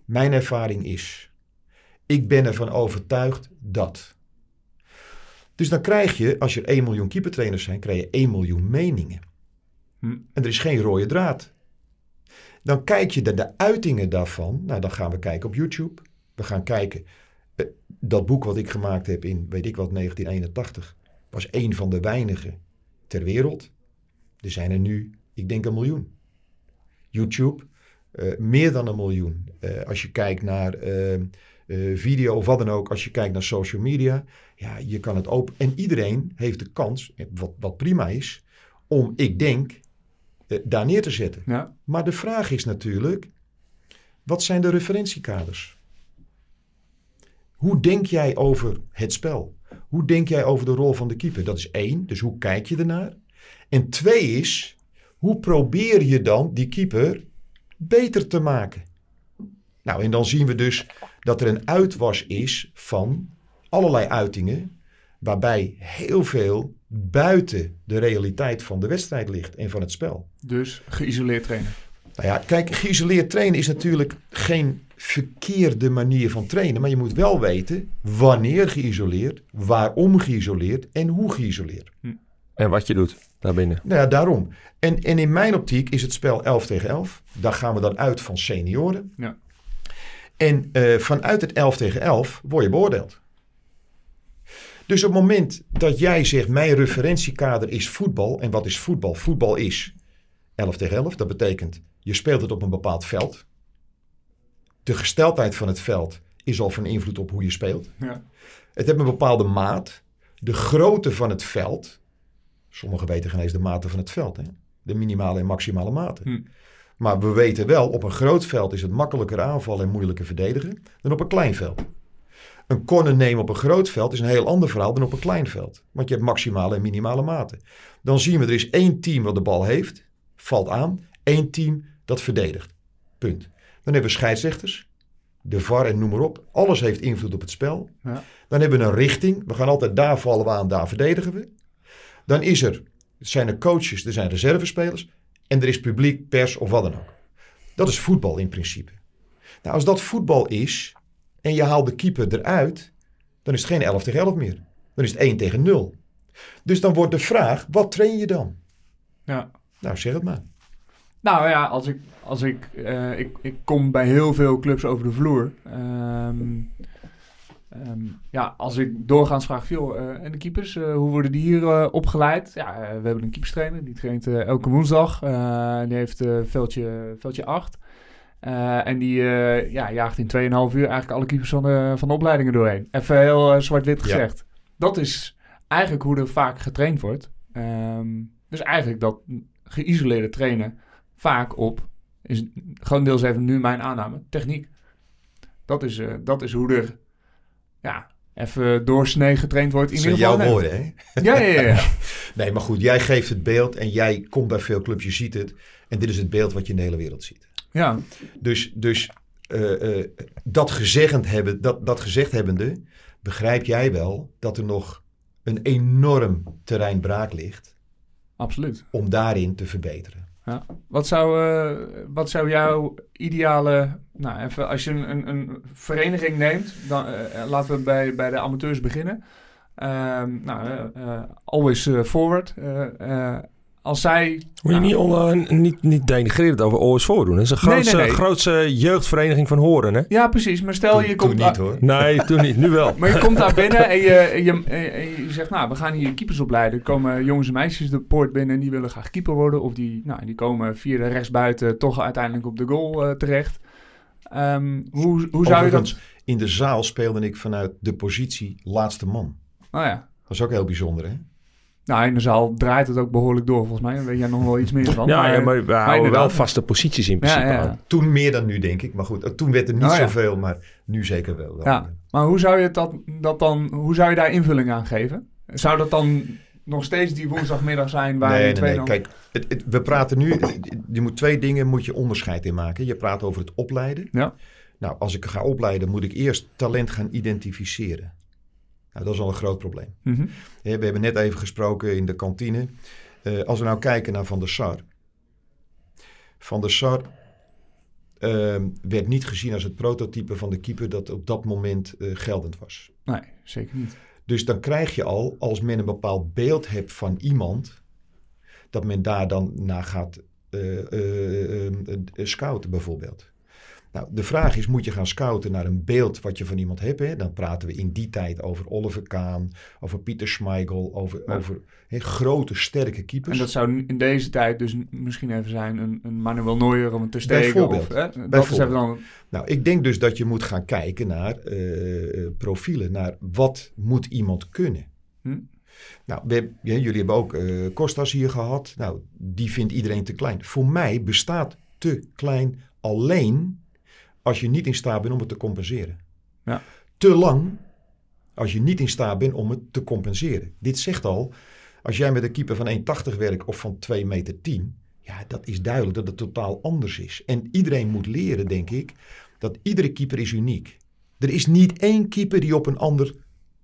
Mijn ervaring is, ik ben ervan overtuigd dat. Dus dan krijg je, als er 1 miljoen keepertrainers zijn, krijg je 1 miljoen meningen. Hm. En er is geen rode draad. Dan kijk je naar de uitingen daarvan. Nou, dan gaan we kijken op YouTube. We gaan kijken. eh, Dat boek wat ik gemaakt heb in, weet ik wat, 1981, was een van de weinige ter wereld. Er zijn er nu, ik denk, een miljoen. YouTube, eh, meer dan een miljoen. Eh, als je kijkt naar eh, video of wat dan ook, als je kijkt naar social media, ja, je kan het open. En iedereen heeft de kans, eh, wat, wat prima is, om, ik denk, eh, daar neer te zetten. Ja. Maar de vraag is natuurlijk, wat zijn de referentiekaders? Hoe denk jij over het spel? Hoe denk jij over de rol van de keeper? Dat is één, dus hoe kijk je ernaar? En twee is, hoe probeer je dan die keeper beter te maken? Nou, en dan zien we dus dat er een uitwas is van allerlei uitingen, waarbij heel veel buiten de realiteit van de wedstrijd ligt en van het spel. Dus geïsoleerd trainen. Nou ja, kijk, geïsoleerd trainen is natuurlijk geen verkeerde manier van trainen. Maar je moet wel weten wanneer geïsoleerd, waarom geïsoleerd en hoe geïsoleerd. En wat je doet daarbinnen. Nou ja, daarom. En, en in mijn optiek is het spel 11 tegen 11. Daar gaan we dan uit van senioren. Ja. En eh, vanuit het 11 tegen 11 word je beoordeeld. Dus op het moment dat jij zegt, mijn referentiekader is voetbal. En wat is voetbal? Voetbal is 11 tegen 11. Dat betekent, je speelt het op een bepaald veld. De gesteldheid van het veld is al van invloed op hoe je speelt. Ja. Het heeft een bepaalde maat. De grootte van het veld. Sommigen weten geen eens de maten van het veld. Hè? De minimale en maximale maten. Hm. Maar we weten wel, op een groot veld is het makkelijker aanvallen en moeilijker verdedigen dan op een klein veld. Een corner nemen op een groot veld is een heel ander verhaal dan op een klein veld. Want je hebt maximale en minimale maten. Dan zien we, er is één team wat de bal heeft, valt aan. één team dat verdedigt. Punt. Dan hebben we scheidsrechters, de VAR en noem maar op. Alles heeft invloed op het spel. Ja. Dan hebben we een richting. We gaan altijd daar vallen we aan, daar verdedigen we. Dan is er, zijn er coaches, er zijn reservespelers. En er is publiek, pers of wat dan ook. Dat is voetbal in principe. Nou, als dat voetbal is en je haalt de keeper eruit, dan is het geen 11 tegen 11 meer. Dan is het 1 tegen 0. Dus dan wordt de vraag, wat train je dan? Ja. Nou, zeg het maar. Nou ja, als ik, als ik, eh, ik, ik kom bij heel veel clubs over de vloer. Ehm, ehm, ja, als ik doorgaans vraag, joh, eh, en de keepers, eh, hoe worden die hier eh, opgeleid? Ja, we hebben een keeperstrainer, die traint elke woensdag. Die heeft veldje, veldje 8. Eh, en die ja, jaagt in 2,5 uur eigenlijk alle keepers van de, van de opleidingen doorheen. Even heel zwart-wit Ja. gezegd. Dat is eigenlijk hoe er vaak getraind wordt. Ehm, dus eigenlijk dat geïsoleerde trainen vaak op, is grotendeels even nu mijn aanname, techniek. Dat is, dat is hoe er ja, even doorsnee getraind wordt. In Dat zijn jouw woorden, hè? Ja, ja, ja. ja. Nee, maar goed, jij geeft het beeld en jij komt bij veel clubs, je ziet het. En dit is het beeld wat je in de hele wereld ziet. ja. Dus, dus eh, eh, dat, gezegd hebben, dat, dat gezegd hebbende, begrijp jij wel dat er nog een enorm terrein braak ligt absoluut. om daarin te verbeteren. Wat, zou, eh, wat zou jouw ideale... Nou, even als je een, een, een vereniging neemt, dan eh, eh, laten we bij, bij de amateurs beginnen. Ehm, nou, always forward. Als zij... Moet je nou, niet, onder, niet, niet denigrerend over OS voordoen. Dat is een Nee, nee, grootste, nee. grootste jeugdvereniging van Horen, hè? Ja, precies. Maar stel je Toen- komt... toen niet hoor. Nee, toen niet. Nu wel. Maar je komt daar binnen en je, en je, en je zegt, nou, we gaan hier keepers opleiden. Er komen jongens en meisjes de poort binnen en die willen graag keeper worden. Of die, nou, die komen via de rechtsbuiten toch uiteindelijk op de goal eh, terecht. Ehm, hoe, hoe zou je dat... In de zaal speelde ik vanuit de positie laatste man. Nou ja, Dat is ook heel bijzonder, hè? Nou, in de zaal draait het ook behoorlijk door, volgens mij. Daar weet jij nog wel iets meer van. Ja, ja, maar we houden wel vaste posities in principe Ja, ja. aan. Toen meer dan nu, denk ik. Maar goed, toen werd er niet Oh, ja. zoveel, maar nu zeker wel. Ja, maar hoe zou je dat, dat dan, hoe zou je daar invulling aan geven? Zou dat dan nog steeds die woensdagmiddag zijn waar nee, je nee, twee nee. dan... Kijk, het, het- we praten nu... Je moet twee dingen moet je onderscheid in maken. Je praat over het opleiden. Ja. Nou, als ik ga opleiden, moet ik eerst talent gaan identificeren. Nou, dat is al een groot probleem. Mhm. We hebben net even gesproken in de kantine. Eh, als we nou kijken naar Van der Sar. Van der Sar ehm, werd niet gezien als het prototype van de keeper dat op dat moment eh, geldend was. Nee, zeker niet. Dus dan krijg je al, als men een bepaald beeld hebt van iemand, dat men daar dan naar gaat eh, scouten bijvoorbeeld. Nou, de vraag is, moet je gaan scouten naar een beeld wat je van iemand hebt? Hè? Dan praten we in die tijd over Oliver Kaan, over Pieter Schmeichel, over, Ja. over hè, grote, sterke keepers. En dat zou in deze tijd dus misschien even zijn een, een Manuel Neuer om te steken. Bijvoorbeeld. Of, hè? Dat Bijvoorbeeld. dan... Nou, ik denk dus dat je moet gaan kijken naar eh, eh, profielen, naar wat moet iemand kunnen. Hm? Nou, we, hebben- ja, jullie hebben ook eh Kostas hier gehad. Nou, die vindt iedereen te klein. Voor mij bestaat te klein alleen als je niet in staat bent om het te compenseren. Ja. Te lang als je niet in staat bent om het te compenseren. Dit zegt al, als jij met een keeper van 1,80 werkt of van 2 meter 10, ja, dat is duidelijk dat het totaal anders is. En iedereen moet leren, denk ik, dat iedere keeper is uniek. Er is niet één keeper die op een ander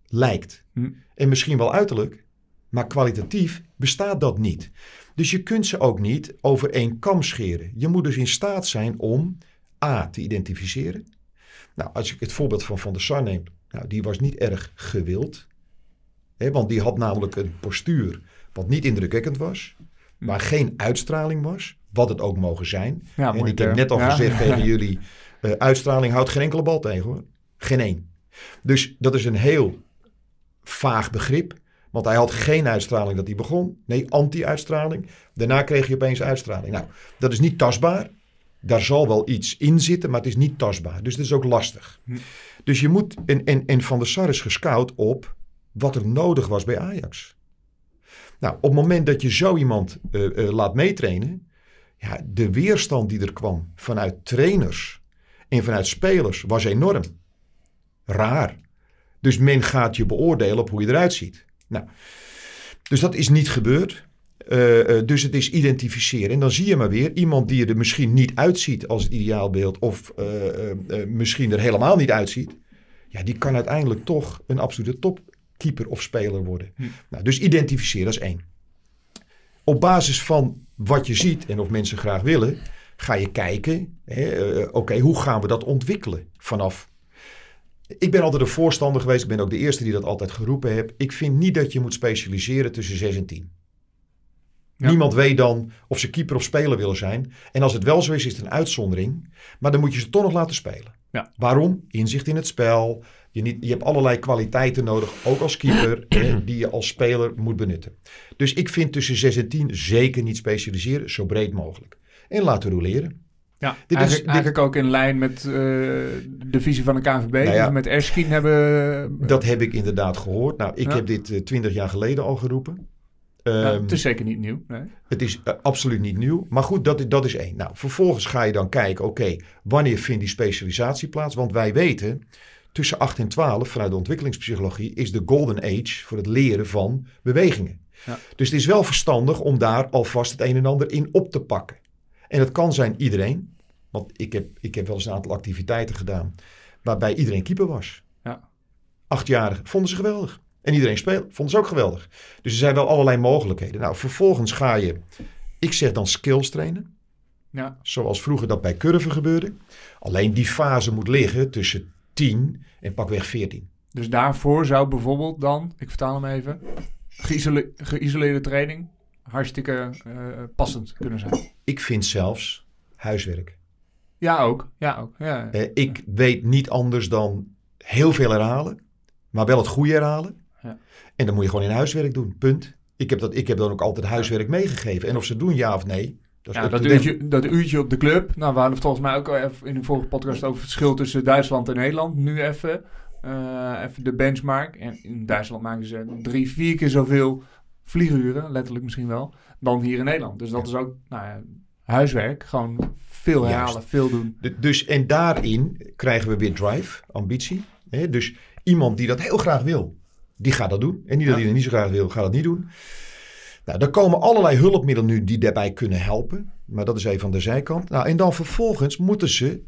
lijkt. Hm. En misschien wel uiterlijk, maar kwalitatief bestaat dat niet. Dus je kunt ze ook niet over één kam scheren. Je moet dus in staat zijn om A te identificeren. Nou, als ik het voorbeeld van Van der Sar neem, nou, die was niet erg gewild. Hè, want die had namelijk een postuur wat niet indrukwekkend was, maar geen uitstraling was, wat het ook mogen zijn. Ja, en ik heb net al Ja. gezegd tegen jullie, eh, uitstraling houdt geen enkele bal tegen hoor. Geen één. Dus dat is een heel vaag begrip. Want hij had geen uitstraling dat hij begon. Nee, anti-uitstraling. Daarna kreeg je opeens uitstraling. Nou, dat is niet tastbaar. Daar zal wel iets in zitten, maar het is niet tastbaar. Dus dat is ook lastig. Dus je moet... En, en, en Van der Sar is gescout op wat er nodig was bij Ajax. Nou, op het moment dat je zo iemand eh, eh, laat meetrainen... Ja, de weerstand die er kwam vanuit trainers en vanuit spelers was enorm. Raar. Dus men gaat je beoordelen op hoe je eruit ziet. Nou, dus dat is niet gebeurd. Eh, eh, dus het is identificeren. En dan zie je maar weer iemand die er misschien niet uitziet als het ideaalbeeld. Of eh, misschien er helemaal niet uitziet. Ja, die kan uiteindelijk toch een absolute topkeeper of speler worden. Nou, dus identificeren, dat is één. Op basis van wat je ziet en of mensen graag willen, ga je kijken. Oké, hoe gaan we dat ontwikkelen vanaf ik ben altijd een voorstander geweest. Ik ben ook de eerste die dat altijd geroepen heb. Ik vind niet dat je moet specialiseren tussen 6 en 10. Ja. Niemand weet dan of ze keeper of speler willen zijn. En als het wel zo is, is het een uitzondering. Maar dan moet je ze toch nog laten spelen. Ja. Waarom? Inzicht in het spel. Je, niet, je hebt allerlei kwaliteiten nodig, ook als keeper, eh, die je als speler moet benutten. Dus ik vind tussen 6 en 10 zeker niet specialiseren, zo breed mogelijk. En laten roleren. Ja, is- eigenlijk, dit- eigenlijk ook in lijn met eh, de visie van de KNVB. Nou ja. die we met Erskine hebben... Dat heb ik inderdaad gehoord. Nou, ik Ja. heb dit eh, 20 jaar geleden al geroepen. Ja, Ehm, het is zeker niet nieuw. Nee. Het is eh, absoluut niet nieuw. Maar goed, dat, is- dat is één. Nou, vervolgens ga je dan kijken, oké, wanneer vindt die specialisatie plaats? Want wij weten, tussen 8 en 12 vanuit de ontwikkelingspsychologie is de golden age voor het leren van bewegingen. Ja. Dus het is wel verstandig om daar alvast het een en ander in op te pakken. En het kan zijn iedereen. Want ik heb, ik heb wel eens een aantal activiteiten gedaan waarbij iedereen keeper was. Ja. Achtjarigen vonden ze geweldig. En iedereen speelde, vonden ze ook geweldig. Dus er zijn wel allerlei mogelijkheden. Nou, vervolgens ga je, ik zeg dan skills trainen. Ja. Zoals vroeger dat bij curven gebeurde. Alleen die fase moet liggen tussen 10 en pakweg 14. Dus daarvoor zou bijvoorbeeld dan, ik vertaal hem even, geïsole- geïsoleerde training hartstikke eh, passend kunnen zijn. Ik vind zelfs huiswerk. Ja, ook. Ja, ook. Ja. Eh, ik weet niet anders dan heel veel herhalen, maar wel het goede herhalen. En dan moet je gewoon in huiswerk doen. Punt. Ik heb, dat, ik heb dan ook altijd huiswerk meegegeven. En of ze doen ja of nee, dat Ja, dat, uurtje, dat uurtje op de club. Nou, we hadden volgens mij ook al even in de vorige podcast over het verschil tussen Duitsland en Nederland. Nu even, eh, even de benchmark. En in Duitsland maken ze drie, vier keer zoveel vlieguren, letterlijk misschien wel, dan hier in Nederland. Dus dat is ook nou ja, huiswerk. Gewoon veel herhalen, Juist. veel doen. De- dus, en daarin krijgen we weer drive, ambitie. Hè? Dus iemand die dat heel graag wil, die gaat dat doen. En niet dat hij dat niet zo graag wil, gaat dat niet doen. Nou, er komen allerlei hulpmiddelen nu die daarbij kunnen helpen. Maar dat is even aan de zijkant. Nou, en dan vervolgens moeten ze,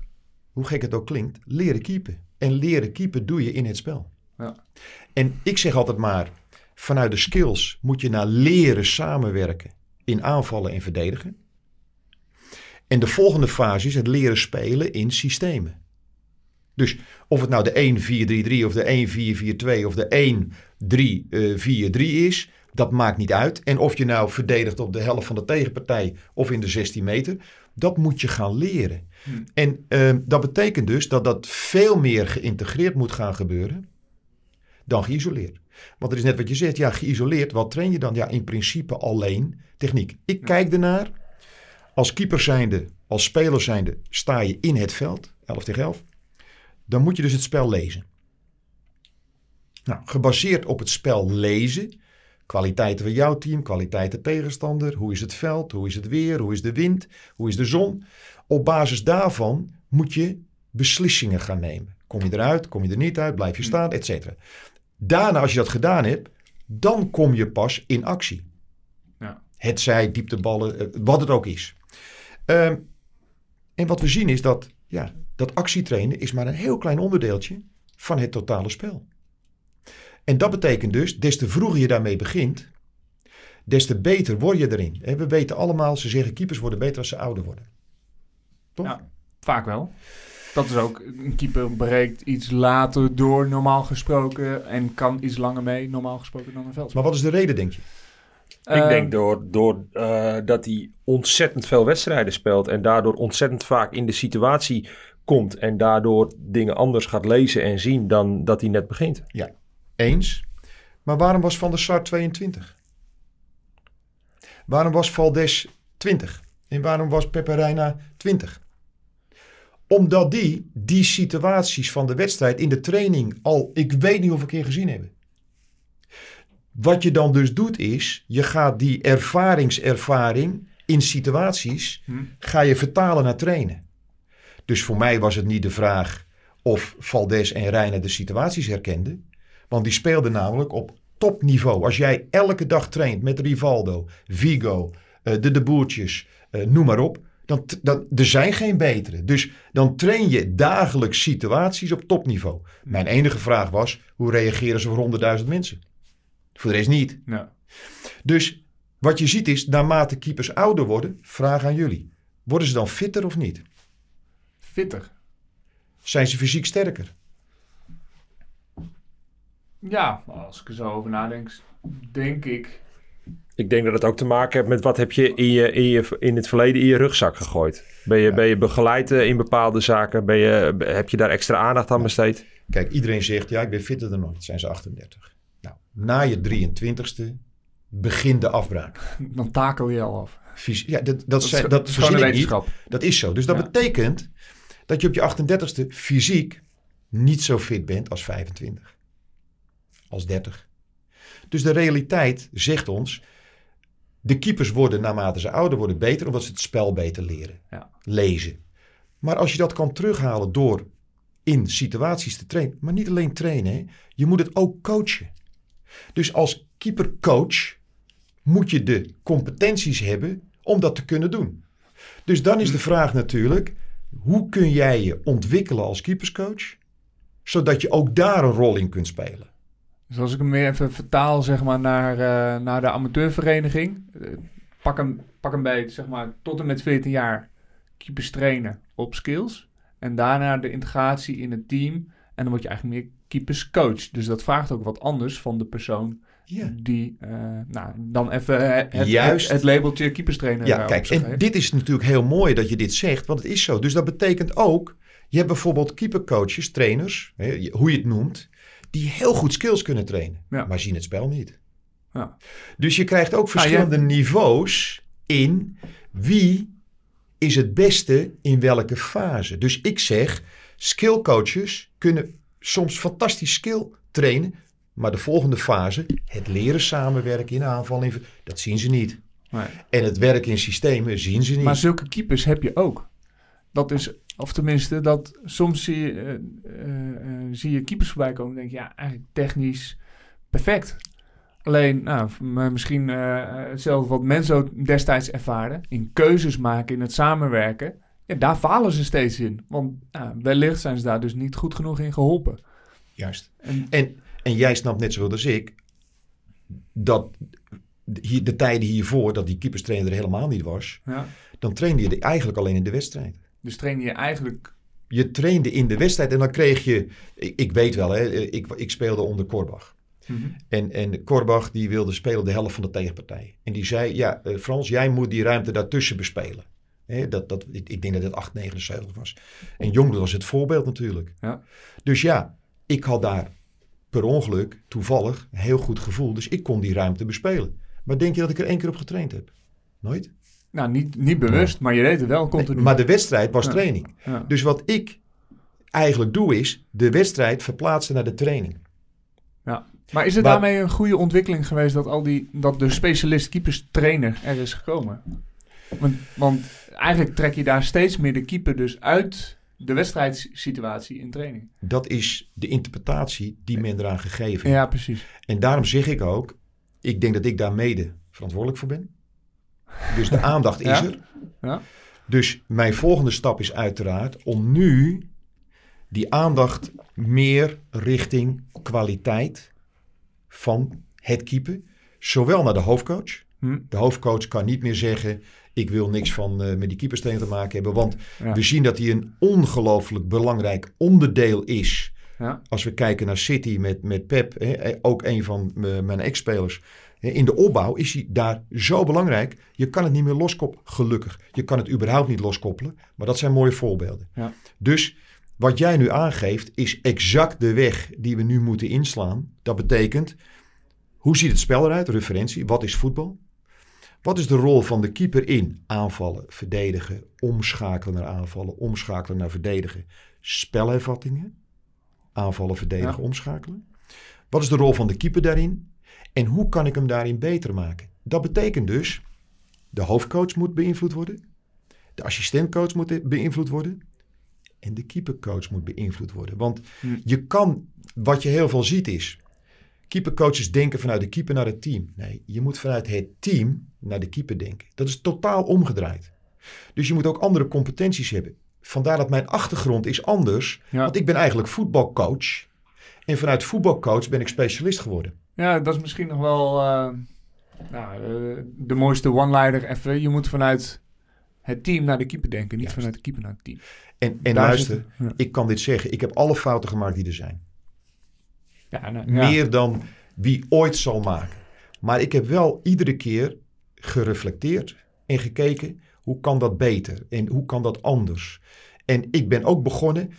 hoe gek het ook klinkt, leren keepen. En leren keepen doe je in het spel. Ja. En ik zeg altijd maar, vanuit de skills moet je naar leren samenwerken in aanvallen en verdedigen. En de volgende fase is het leren spelen in systemen. Dus of het nou de 1-4-3-3 of de 1-4-4-2 of de 1-3-4-3 is, dat maakt niet uit. En of je nou verdedigt op de helft van de tegenpartij of in de 16 meter, dat moet je gaan leren. Hmm. En eh, dat betekent dus dat dat veel meer geïntegreerd moet gaan gebeuren dan geïsoleerd. Want het is net wat je zegt, ja, geïsoleerd, wat train je dan? Ja, in principe alleen techniek. Ik kijk ernaar, als keeper zijnde, als speler zijnde, sta je in het veld, 11 tegen 11. Dan moet je dus het spel lezen. Nou, gebaseerd op het spel lezen, kwaliteiten van jouw team, kwaliteiten tegenstander, hoe is het veld, hoe is het weer, hoe is de wind, hoe is de zon. Op basis daarvan moet je beslissingen gaan nemen. Kom je eruit, kom je er niet uit, blijf je staan, et cetera. Daarna, als je dat gedaan hebt, dan kom je pas in actie. Ja. Het zij diepteballen, eh, wat het ook is. Ehm, en wat we zien is dat, ja, dat actietrainen is maar een heel klein onderdeeltje van het totale spel. En dat betekent dus, des te vroeger je daarmee begint, des te beter word je erin. En we weten allemaal, ze zeggen keepers worden beter als ze ouder worden. Toch? Ja, vaak wel. Dat is ook, een keeper breekt iets later door, normaal gesproken. En kan iets langer mee, normaal gesproken, dan een veld. Maar wat is de reden, denk je? Ik denk door, door eh, dat hij ontzettend veel wedstrijden speelt en daardoor ontzettend vaak in de situatie komt en daardoor dingen anders gaat lezen en zien dan dat hij net begint. Eens. Maar waarom was Van der Sar 22? Waarom was Valdes 20? En waarom was Pepe Reina 20? Omdat die die situaties van de wedstrijd in de training al, ik weet niet hoeveel keer gezien hebben. Wat je dan dus doet is, je gaat die ervaringservaring in situaties, Hm. ga je vertalen naar trainen. Dus voor mij was het niet de vraag of Valdes en Reina de situaties herkenden. Want die speelden namelijk op topniveau. Als jij elke dag traint met Rivaldo, Vigo, eh, de De Boertjes, eh, noem maar op. Dan, dan, er zijn geen betere. Dus dan train je dagelijks situaties op topniveau. Mijn enige vraag was, hoe reageren ze voor 100.000 mensen? Voor de rest niet. Ja. Dus wat je ziet is, naarmate keepers ouder worden, vraag aan jullie. Worden ze dan fitter of niet? Fitter. Zijn ze fysiek sterker? Ja, als ik er zo over nadenk, denk ik. Ik denk dat het ook te maken heeft met wat heb je in, je, in, je, in het verleden in je rugzak gegooid. Ben je, ben je begeleid eh, in bepaalde zaken? Ben je, heb je daar extra aandacht aan besteed? Kijk, iedereen zegt, ja, ik ben fitter dan ooit. Zijn ze 38. Nou, na je 23ste begint de afbraak. Dan takel je al af. Ja, dat, dat, is zijn, dat is gewoon een verzin ik niet. wetenschap. Dat is zo. Dus dat Ja. betekent dat je op je 38ste fysiek niet zo fit bent als 25. Als 30. Dus de realiteit zegt ons, de keepers worden naarmate ze ouder worden beter, omdat ze het spel beter leren. Ja. Lezen. Maar als je dat kan terughalen door in situaties te trainen, maar niet alleen trainen, hè, je moet het ook coachen. Dus als keepercoach moet je de competenties hebben om dat te kunnen doen. Dus dan is de vraag natuurlijk, hoe kun jij je ontwikkelen als keeperscoach, zodat je ook daar een rol in kunt spelen? Dus als ik hem weer even vertaal zeg maar, naar, eh, naar de amateurvereniging. eh, pak, hem, pak hem bij zeg maar, tot en met 14 jaar keepers trainen op skills. En daarna de integratie in het team. En dan word je eigenlijk meer keeperscoach. Dus dat vraagt ook wat anders van de persoon Ja. die eh, nou, dan even eh, het, Juist. het, het labeltje keeperstrainer Ja, kijk, en heeft. dit is natuurlijk heel mooi dat je dit zegt, want het is zo. Dus dat betekent ook, je hebt bijvoorbeeld keepercoaches, trainers, hè, hoe je het noemt, die heel goed skills kunnen trainen, Ja. maar zien het spel niet. Ja. Dus je krijgt ook je- verschillende niveaus in wie is het beste in welke fase. Dus ik zeg, skillcoaches kunnen soms fantastisch skill trainen, Maar de volgende fase, het leren samenwerken in aanval, dat zien ze niet. Nee. En het werken in systemen zien ze niet. Maar zulke keepers heb je ook. Dat is, of tenminste, dat soms zie je, eh, eh, eh, zie je keepers voorbij komen en denk je, ja, eigenlijk technisch perfect. Alleen, nou, misschien hetzelfde wat Menzo destijds ervaarde, in keuzes maken, in het samenwerken, ja, daar falen ze steeds in. Want nou, wellicht zijn ze daar dus niet goed genoeg in geholpen. Juist. En- En, en jij snapt net zoveel als ik dat hier, de tijden hiervoor, dat die keeperstrainer er helemaal niet was, Ja. dan trainde je eigenlijk alleen in de wedstrijd. Dus train je eigenlijk, Je trainde in de wedstrijd en dan kreeg je, ik, ik weet wel, hè, ik, ik speelde onder Korbach. En, en Korbach die wilde spelen de helft van de tegenpartij. En die zei, ja eh, Frans, jij moet die ruimte daartussen bespelen. Dat, dat, ik, ik denk dat het 879 was. En Jongler was het voorbeeld natuurlijk. Ja. Dus ja, ik had daar per ongeluk, toevallig, heel goed gevoel. Dus ik kon die ruimte bespelen. Maar denk je dat ik er één keer op getraind heb? Nooit. nou niet, niet bewust, maar je deed het wel continu. Nee, maar de wedstrijd was Ja. training. Ja. Dus wat ik eigenlijk doe is de wedstrijd verplaatsen naar de training. Ja. Maar is het Maar- daarmee een goede ontwikkeling geweest dat, al die, dat de specialist keepers trainer er is gekomen? Want, want eigenlijk trek je daar steeds meer de keeper dus uit de wedstrijdsituatie in training. Dat is de interpretatie die men eraan gegeven heeft. Ja, precies. En daarom zeg ik ook, ik denk dat ik daar mede verantwoordelijk voor ben. Dus de aandacht is er. Ja. Dus mijn volgende stap is uiteraard om nu die aandacht meer richting kwaliteit van het keeper. Zowel naar de hoofdcoach. Hm. De hoofdcoach kan niet meer zeggen, ik wil niks van eh, met die keeperstrainer te maken hebben. Want Ja. we zien dat hij een ongelooflijk belangrijk onderdeel is Ja. als we kijken naar City met, met Pep, hè, eh, ook een van m- mijn ex-spelers. In de opbouw is hij daar zo belangrijk. Je kan het niet meer loskoppelen, gelukkig. Je kan het überhaupt niet loskoppelen, maar dat zijn mooie voorbeelden. Ja. Dus wat jij nu aangeeft is exact de weg die we nu moeten inslaan. Dat betekent, hoe ziet het spel eruit? Referentie, wat is voetbal? Wat is de rol van de keeper in aanvallen, verdedigen, omschakelen naar aanvallen, omschakelen naar verdedigen, spelhervattingen? aanvallen, verdedigen, Ja. omschakelen. Wat is de rol van de keeper daarin? En hoe kan ik hem daarin beter maken? Dat betekent dus, de hoofdcoach moet beïnvloed worden. De assistentcoach moet beïnvloed worden. En de keepercoach moet beïnvloed worden. Want Hm. je kan, wat je heel veel ziet is, keepercoaches denken vanuit de keeper naar het team. Nee, je moet vanuit het team naar de keeper denken. Dat is totaal omgedraaid. Dus je moet ook andere competenties hebben. Vandaar dat mijn achtergrond is anders. Ja. Want ik ben eigenlijk voetbalcoach. En vanuit voetbalcoach ben ik specialist geworden. ja, dat is misschien nog wel eh, nou, eh, de mooiste one-liner even. Je moet vanuit het team naar de keeper denken, niet Juist. vanuit de keeper naar het team. En, en Daar luister, zit het, ja. ik kan dit zeggen. Ik heb alle fouten gemaakt die er zijn. Ja, nou, ja. Meer dan wie ooit zal maken. Maar ik heb wel iedere keer gereflecteerd en gekeken hoe kan dat beter en hoe kan dat anders. En ik ben ook begonnen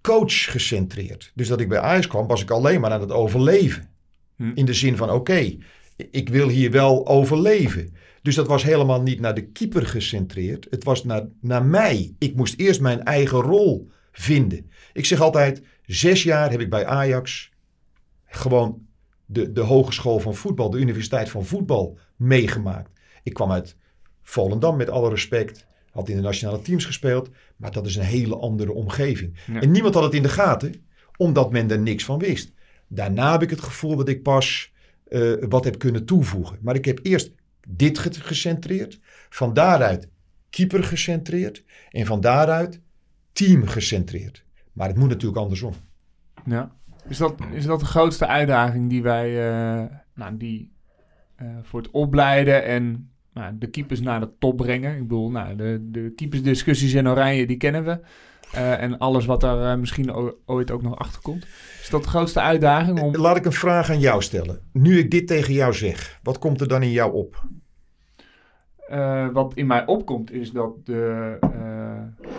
coach gecentreerd. Dus dat ik bij Ajax kwam was ik alleen maar aan het overleven. Hm. In de zin van oké, ik wil hier wel overleven. Dus dat was helemaal niet naar de keeper gecentreerd. Het was naar, naar mij. Ik moest eerst mijn eigen rol vinden. Ik zeg altijd, zes jaar heb ik bij Ajax gewoon de, de hogeschool van voetbal, de universiteit van voetbal meegemaakt. Ik kwam uit Volendam met alle respect, had in de nationale teams gespeeld, maar dat is een hele andere omgeving. Ja. En niemand had het in de gaten, omdat men er niks van wist. Daarna heb ik het gevoel dat ik pas eh, wat heb kunnen toevoegen. Maar ik heb eerst dit ge- gecentreerd, van daaruit keeper gecentreerd en van daaruit team gecentreerd. Maar het moet natuurlijk andersom. Ja. Is dat, is dat de grootste uitdaging die wij eh, nou, die, eh, voor het opleiden en nou, de keepers naar de top brengen? Ik bedoel, nou, de, de keepersdiscussies in Oranje, die kennen we. Eh, en alles wat daar misschien ooit ook nog achter komt. Is dat de grootste uitdaging om... Laat ik een vraag aan jou stellen. Nu ik dit tegen jou zeg, wat komt er dan in jou op? Wat in mij opkomt is dat de,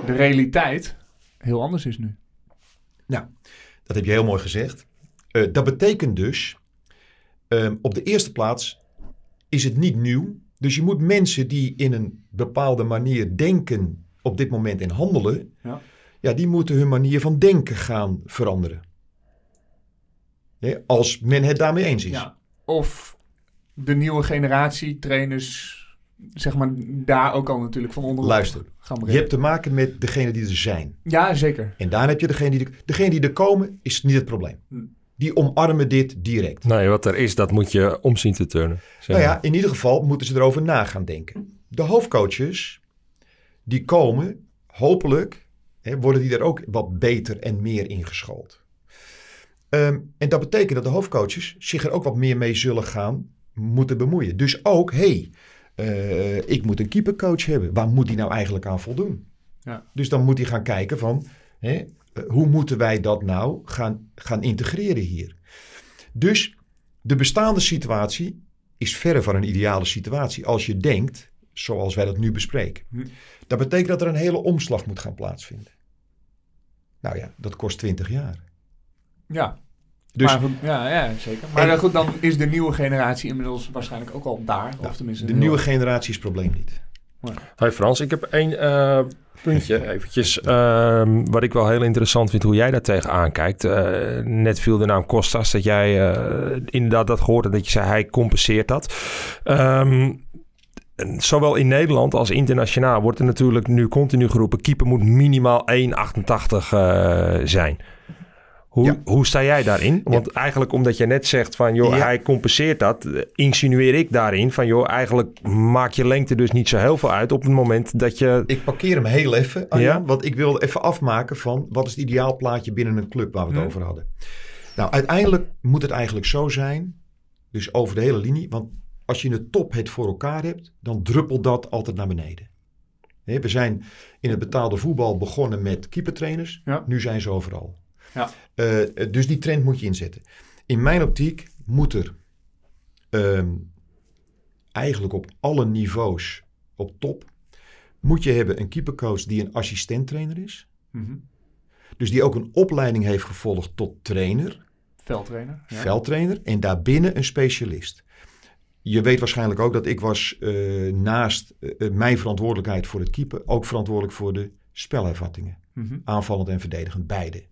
de realiteit heel anders is nu. Nou, dat heb je heel mooi gezegd. Eh, dat betekent dus, ehm, op de eerste plaats is het niet nieuw. Dus je moet mensen die in een bepaalde manier denken op dit moment en handelen, Ja. ja, die moeten hun manier van denken gaan veranderen. Als men het daarmee eens is. Ja. Of de nieuwe generatie trainers, zeg maar, daar ook al natuurlijk van onder Luister, gaan je hebt te maken met degene die er zijn. Ja, zeker. En daar heb je degene die, degene die er komen, is niet het probleem. Hm. Die omarmen dit direct. Nee, wat er is, dat moet je om zien te turnen. zeg Nou ja, in ieder geval moeten ze erover na gaan denken. De hoofdcoaches, die komen, hopelijk, hè, worden die er ook wat beter en meer ingeschoold. Ehm, en dat betekent dat de hoofdcoaches zich er ook wat meer mee zullen gaan moeten bemoeien. Dus ook, hé, hey, eh, ik moet een keepercoach hebben. Waar moet die nou eigenlijk aan voldoen? Ja. Dus dan moet hij gaan kijken van, hè, eh, hoe moeten wij dat nou gaan, gaan integreren hier? Dus de bestaande situatie is verre van een ideale situatie. Als je denkt, zoals wij dat nu bespreken. Hm. Dat betekent dat er een hele omslag moet gaan plaatsvinden. Nou ja, dat kost 20 jaar. Ja. Dus maar ja, ja, zeker. Maar En- goed, dan is de nieuwe generatie inmiddels waarschijnlijk ook al daar. nou, of tenminste de nieuwe generatie is het probleem niet. Hey Frans, ik heb één eh, puntje eventjes. ehm, wat ik wel heel interessant vind hoe jij daar tegenaan kijkt. Eh, net viel de naam Costas, dat jij eh, inderdaad dat gehoord hebt, dat je zei hij compenseert dat. Ehm, en zowel in Nederland als internationaal wordt er natuurlijk nu continu geroepen... keeper moet minimaal 1,88 eh, zijn. Hoe, Ja. hoe sta jij daarin? Want eigenlijk omdat je net zegt van... joh, Ja. hij compenseert dat... eh, insinueer ik daarin van... joh, eigenlijk maakt je lengte dus niet zo heel veel uit... op het moment dat je... Ik parkeer hem heel even, Arjan, Ja? want ik wil even afmaken van wat is het ideaalplaatje binnen een club waar we het Hm. over hadden. Nou, uiteindelijk moet het eigenlijk zo zijn, dus over de hele linie, want als je in de top het voor elkaar hebt, dan druppelt dat altijd naar beneden. Hè, we zijn in het betaalde voetbal begonnen met keepertrainers, Ja. nu zijn ze overal. Ja. Eh, dus die trend moet je inzetten. In mijn optiek moet er ehm, eigenlijk op alle niveaus op top moet je hebben een keepercoach die een assistenttrainer is. Mhm. Dus die ook een opleiding heeft gevolgd tot trainer, Veldtrainer. Ja. veldtrainer en daarbinnen een specialist. Je weet waarschijnlijk ook dat ik was eh, naast eh, mijn verantwoordelijkheid voor het keeper ook verantwoordelijk voor de spelervattingen. Mhm. Aanvallend en verdedigend, beide.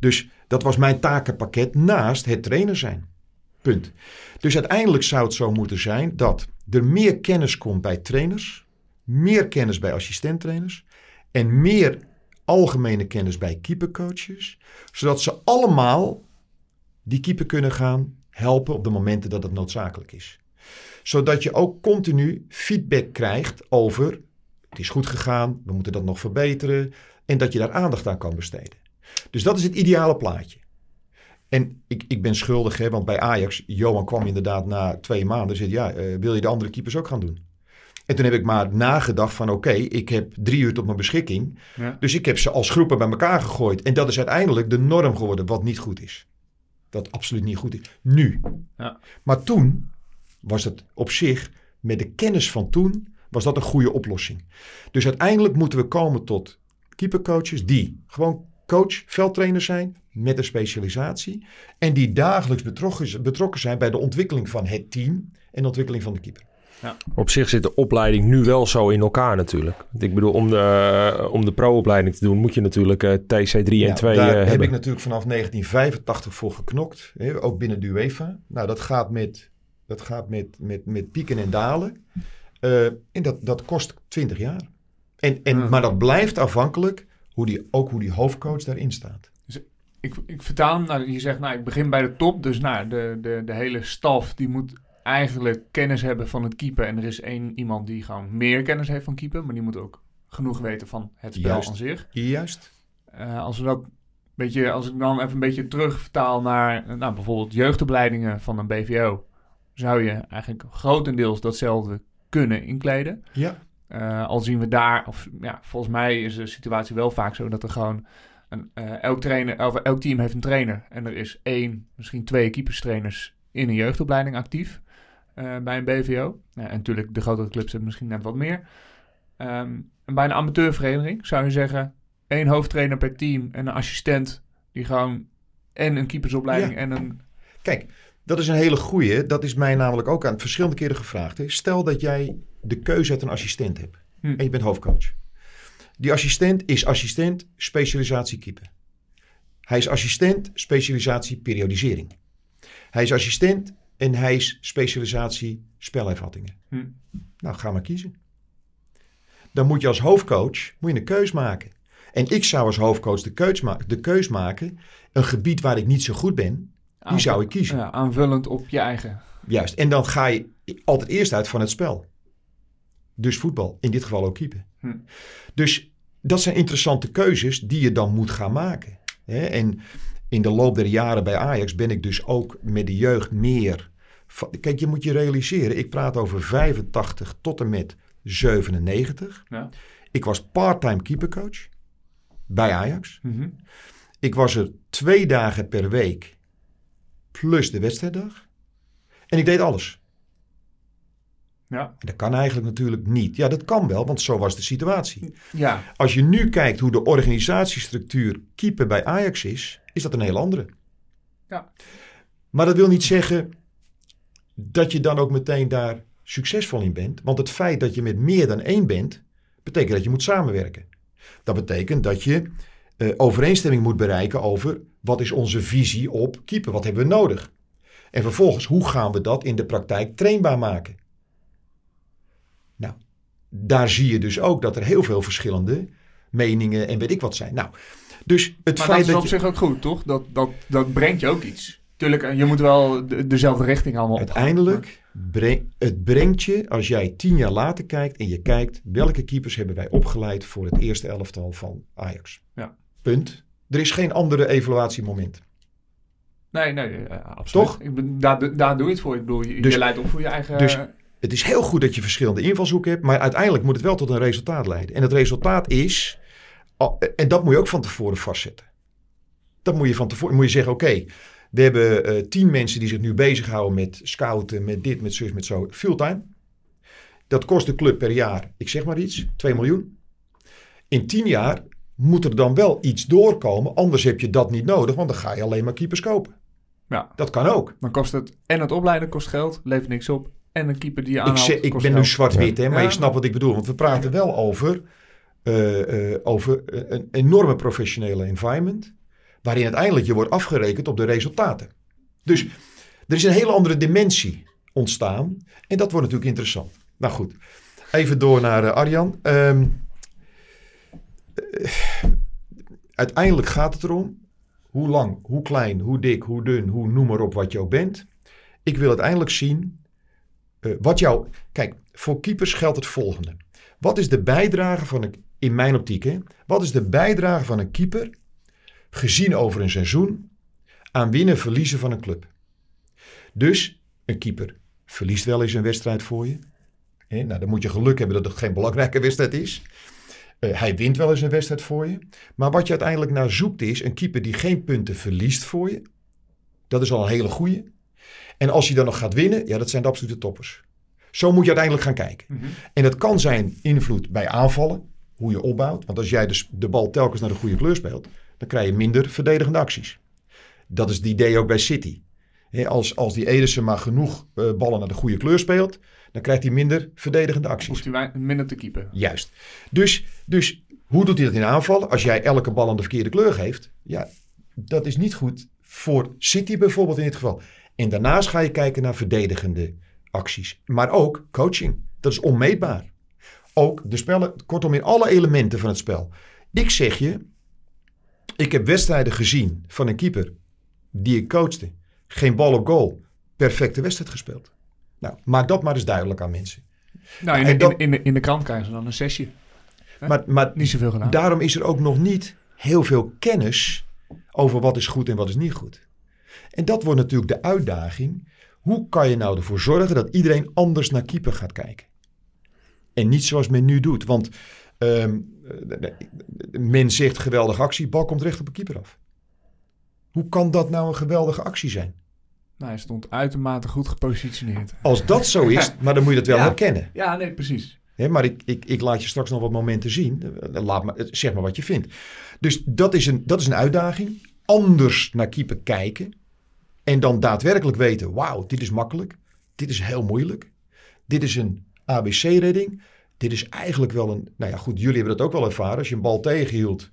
Dus dat was mijn takenpakket naast het trainer zijn. Punt. Dus uiteindelijk zou het zo moeten zijn dat er meer kennis komt bij trainers, meer kennis bij assistenttrainers en meer algemene kennis bij keepercoaches, zodat ze allemaal die keeper kunnen gaan helpen op de momenten dat het noodzakelijk is. Zodat je ook continu feedback krijgt over het is goed gegaan, we moeten dat nog verbeteren en dat je daar aandacht aan kan besteden. Dus dat is het ideale plaatje. En ik, ik ben schuldig, hè, want bij Ajax, Johan kwam inderdaad na twee maanden en zei, ja, eh, wil je de andere keepers ook gaan doen? En toen heb ik maar nagedacht van, oké, ik heb drie uur tot mijn beschikking. Ja. Dus ik heb ze als groepen bij elkaar gegooid. En dat is uiteindelijk de norm geworden, wat niet goed is. Wat absoluut niet goed is. Nu. Ja. Maar toen was het op zich, met de kennis van toen, was dat een goede oplossing. Dus uiteindelijk moeten we komen tot keepercoaches die gewoon coach, veldtrainer zijn met een specialisatie. En die dagelijks betrokken, betrokken zijn bij de ontwikkeling van het team en de ontwikkeling van de keeper. Op zich zit de opleiding nu wel zo in elkaar natuurlijk. Want Ik bedoel, om de, om de pro-opleiding te doen moet je natuurlijk eh, TC3 en Nou, 2 daar eh, heb hebben. ik natuurlijk vanaf 1985 voor geknokt. Hè, ook binnen de UEFA. Nou, dat gaat met, dat gaat met, met, met pieken en dalen. Eh, en dat, dat kost 20 jaar. En, en. Maar dat blijft afhankelijk hoe die, ook hoe die hoofdcoach daarin staat. Ik, ik vertaal hem, nou, je zegt, nou, ik begin bij de top. Dus nou, de, de, de hele staf die moet eigenlijk kennis hebben van het keeper. En er is één iemand die gewoon meer kennis heeft van keeper. Maar die moet ook genoeg weten van het spel Juist. aan zich. Juist. Eh, als, we dat beetje, als ik dan even een beetje terug vertaal naar eh, nou, bijvoorbeeld jeugdopleidingen van een BVO. Zou je eigenlijk grotendeels datzelfde kunnen inkleden. Ja. Eh, al zien we daar, of ja, volgens mij is de situatie wel vaak zo dat er gewoon een, eh, elk, trainer, of elk team heeft een trainer. En er is één, misschien twee keeperstrainers in een jeugdopleiding actief eh, bij een BVO. En natuurlijk, de grotere clubs hebben misschien net wat meer. Ehm, en bij een amateurvereniging zou je zeggen, één hoofdtrainer per team en een assistent die gewoon en een keepersopleiding Ja. en een... Kijk, dat is een hele goeie. Dat is mij namelijk ook aan verschillende keren gevraagd. Hè. Stel dat jij de keuze uit een assistent hebt. Hm. En je bent hoofdcoach. Die assistent is assistent specialisatie keeper. Hij is assistent specialisatie periodisering. Hij is assistent en hij is specialisatie spelervattingen. Hm. Nou, ga maar kiezen. Dan moet je als hoofdcoach moet je een keus maken. En ik zou als hoofdcoach de keus, ma- de keus maken. Een gebied waar ik niet zo goed ben, die zou ik kiezen. Ja, aanvullend op je eigen. Juist. En dan ga je altijd eerst uit van het spel. Dus voetbal. In dit geval ook keeper. Hm. Dus dat zijn interessante keuzes die je dan moet gaan maken. Hè? En in de loop der jaren bij Ajax ben ik dus ook met de jeugd meer... Kijk, je moet je realiseren. Ik praat over 85 tot en met 97. Ja. Ik was part-time keepercoach bij Ajax. Mhm. Ik was er twee dagen per week plus de wedstrijddag. En ik deed alles. Ja. Dat kan eigenlijk natuurlijk niet. Ja, dat kan wel, want zo was de situatie. ja, Als je nu kijkt hoe de organisatiestructuur keeper bij Ajax is, is dat een heel andere. Ja. Maar dat wil niet zeggen dat je dan ook meteen daar succesvol in bent. Want het feit dat je met meer dan één bent, betekent dat je moet samenwerken. Dat betekent dat je eh, overeenstemming moet bereiken over wat is onze visie op keeper, wat hebben we nodig. En vervolgens, hoe gaan we dat in de praktijk trainbaar maken? Daar zie je dus ook dat er heel veel verschillende meningen en weet ik wat zijn. Nou, dus het maar dat feit is dat op je... zich ook goed, toch? Dat, dat, dat brengt je ook iets. Tuurlijk, je moet wel de, dezelfde richting allemaal opgaan. Uiteindelijk, breng, het brengt je, als jij tien jaar later kijkt en je kijkt welke keepers hebben wij opgeleid voor het eerste elftal van Ajax. Ja. Punt. Er is geen andere evaluatiemoment. Nee, nee, eh, absoluut. Toch? Ik ben, daar, daar doe je het voor. Ik bedoel, je, Dus- je leidt op voor je eigen... dus- Het is heel goed dat je verschillende invalshoeken hebt, maar uiteindelijk moet het wel tot een resultaat leiden. En het resultaat is, en dat moet je ook van tevoren vastzetten. Dat moet je van tevoren, moet je zeggen, oké, we hebben eh, tien mensen die zich nu bezighouden met scouten, met dit, met zus, met zo, fulltime. Dat kost de club per jaar, ik zeg maar iets, 2 miljoen. In tien jaar moet er dan wel iets doorkomen, anders heb je dat niet nodig, want dan ga je alleen maar keepers kopen. ja, Dat kan ook. dan kost het... En het opleiden kost geld, levert niks op. En een keeper die je Ik, ik ben nu zwart-wit, hè, maar je snapt wat ik bedoel. Want we praten wel over, eh, eh, over een enorme professionele environment. Waarin uiteindelijk je wordt afgerekend op de resultaten. Dus er is een hele andere dimensie ontstaan. En dat wordt natuurlijk interessant. Nou goed, even door naar eh, Arjan. Ehm, eh, uiteindelijk gaat het erom hoe lang, hoe klein, hoe dik, hoe dun, hoe noem maar op wat je ook bent. Ik wil uiteindelijk zien eh, wat jouw. Kijk, voor keepers geldt het volgende. Wat is de bijdrage van een. In mijn optiek, hè? Wat is de bijdrage van een keeper. gezien over een seizoen. aan winnen verliezen van een club? Dus een keeper verliest wel eens een wedstrijd voor je. Hè? Nou, dan moet je geluk hebben dat het geen belangrijke wedstrijd is. Eh, hij wint wel eens een wedstrijd voor je. Maar wat je uiteindelijk naar zoekt is een keeper die geen punten verliest voor je. Dat is al een hele goeie. En als hij dan nog gaat winnen, ja, dat zijn de absolute toppers. Zo moet je uiteindelijk gaan kijken. Mhm. En dat kan zijn invloed bij aanvallen, hoe je opbouwt. Want als jij dus de bal telkens naar de goede kleur speelt, dan krijg je minder verdedigende acties. Dat is het idee ook bij City. Als, als die Ederson maar genoeg eh, ballen naar de goede kleur speelt, dan krijgt hij minder verdedigende acties. Hoeft hij minder te keeper. Juist. Dus, dus hoe doet hij dat in aanvallen? Als jij elke bal aan de verkeerde kleur geeft, ja, dat is niet goed voor City bijvoorbeeld in dit geval. En daarnaast ga je kijken naar verdedigende acties. Maar ook coaching. Dat is onmeetbaar. Ook de spellen, kortom in alle elementen van het spel. Ik zeg je, ik heb wedstrijden gezien van een keeper die ik coachte. Geen bal op goal. Perfecte wedstrijd gespeeld. Nou, maak dat maar eens duidelijk aan mensen. Nou, in, En in, in, de, in de krant krijgen ze dan een sessie. Hè? Maar, maar Niet zoveel gedaan. Daarom is er ook nog niet heel veel kennis over wat is goed en wat is niet goed. En dat wordt natuurlijk de uitdaging. Hoe kan je nou ervoor zorgen dat iedereen anders naar keeper gaat kijken? En niet zoals men nu doet. Want eh, men zegt geweldige actie, bal komt recht op de keeper af. Hoe kan dat nou een geweldige actie zijn? Nou, hij stond uitermate goed gepositioneerd. Als dat zo is, maar dan moet je dat wel Ja. herkennen. Ja, nee, precies. Hè, maar ik, ik, ik laat je straks nog wat momenten zien. Laat maar, zeg maar wat je vindt. Dus dat is, een, dat is een uitdaging. Anders naar keeper kijken. En dan daadwerkelijk weten: wauw, dit is makkelijk. Dit is heel moeilijk. Dit is een ABC-redding. Dit is eigenlijk wel een. Nou ja, goed, jullie hebben dat ook wel ervaren. Als je een bal tegenhield.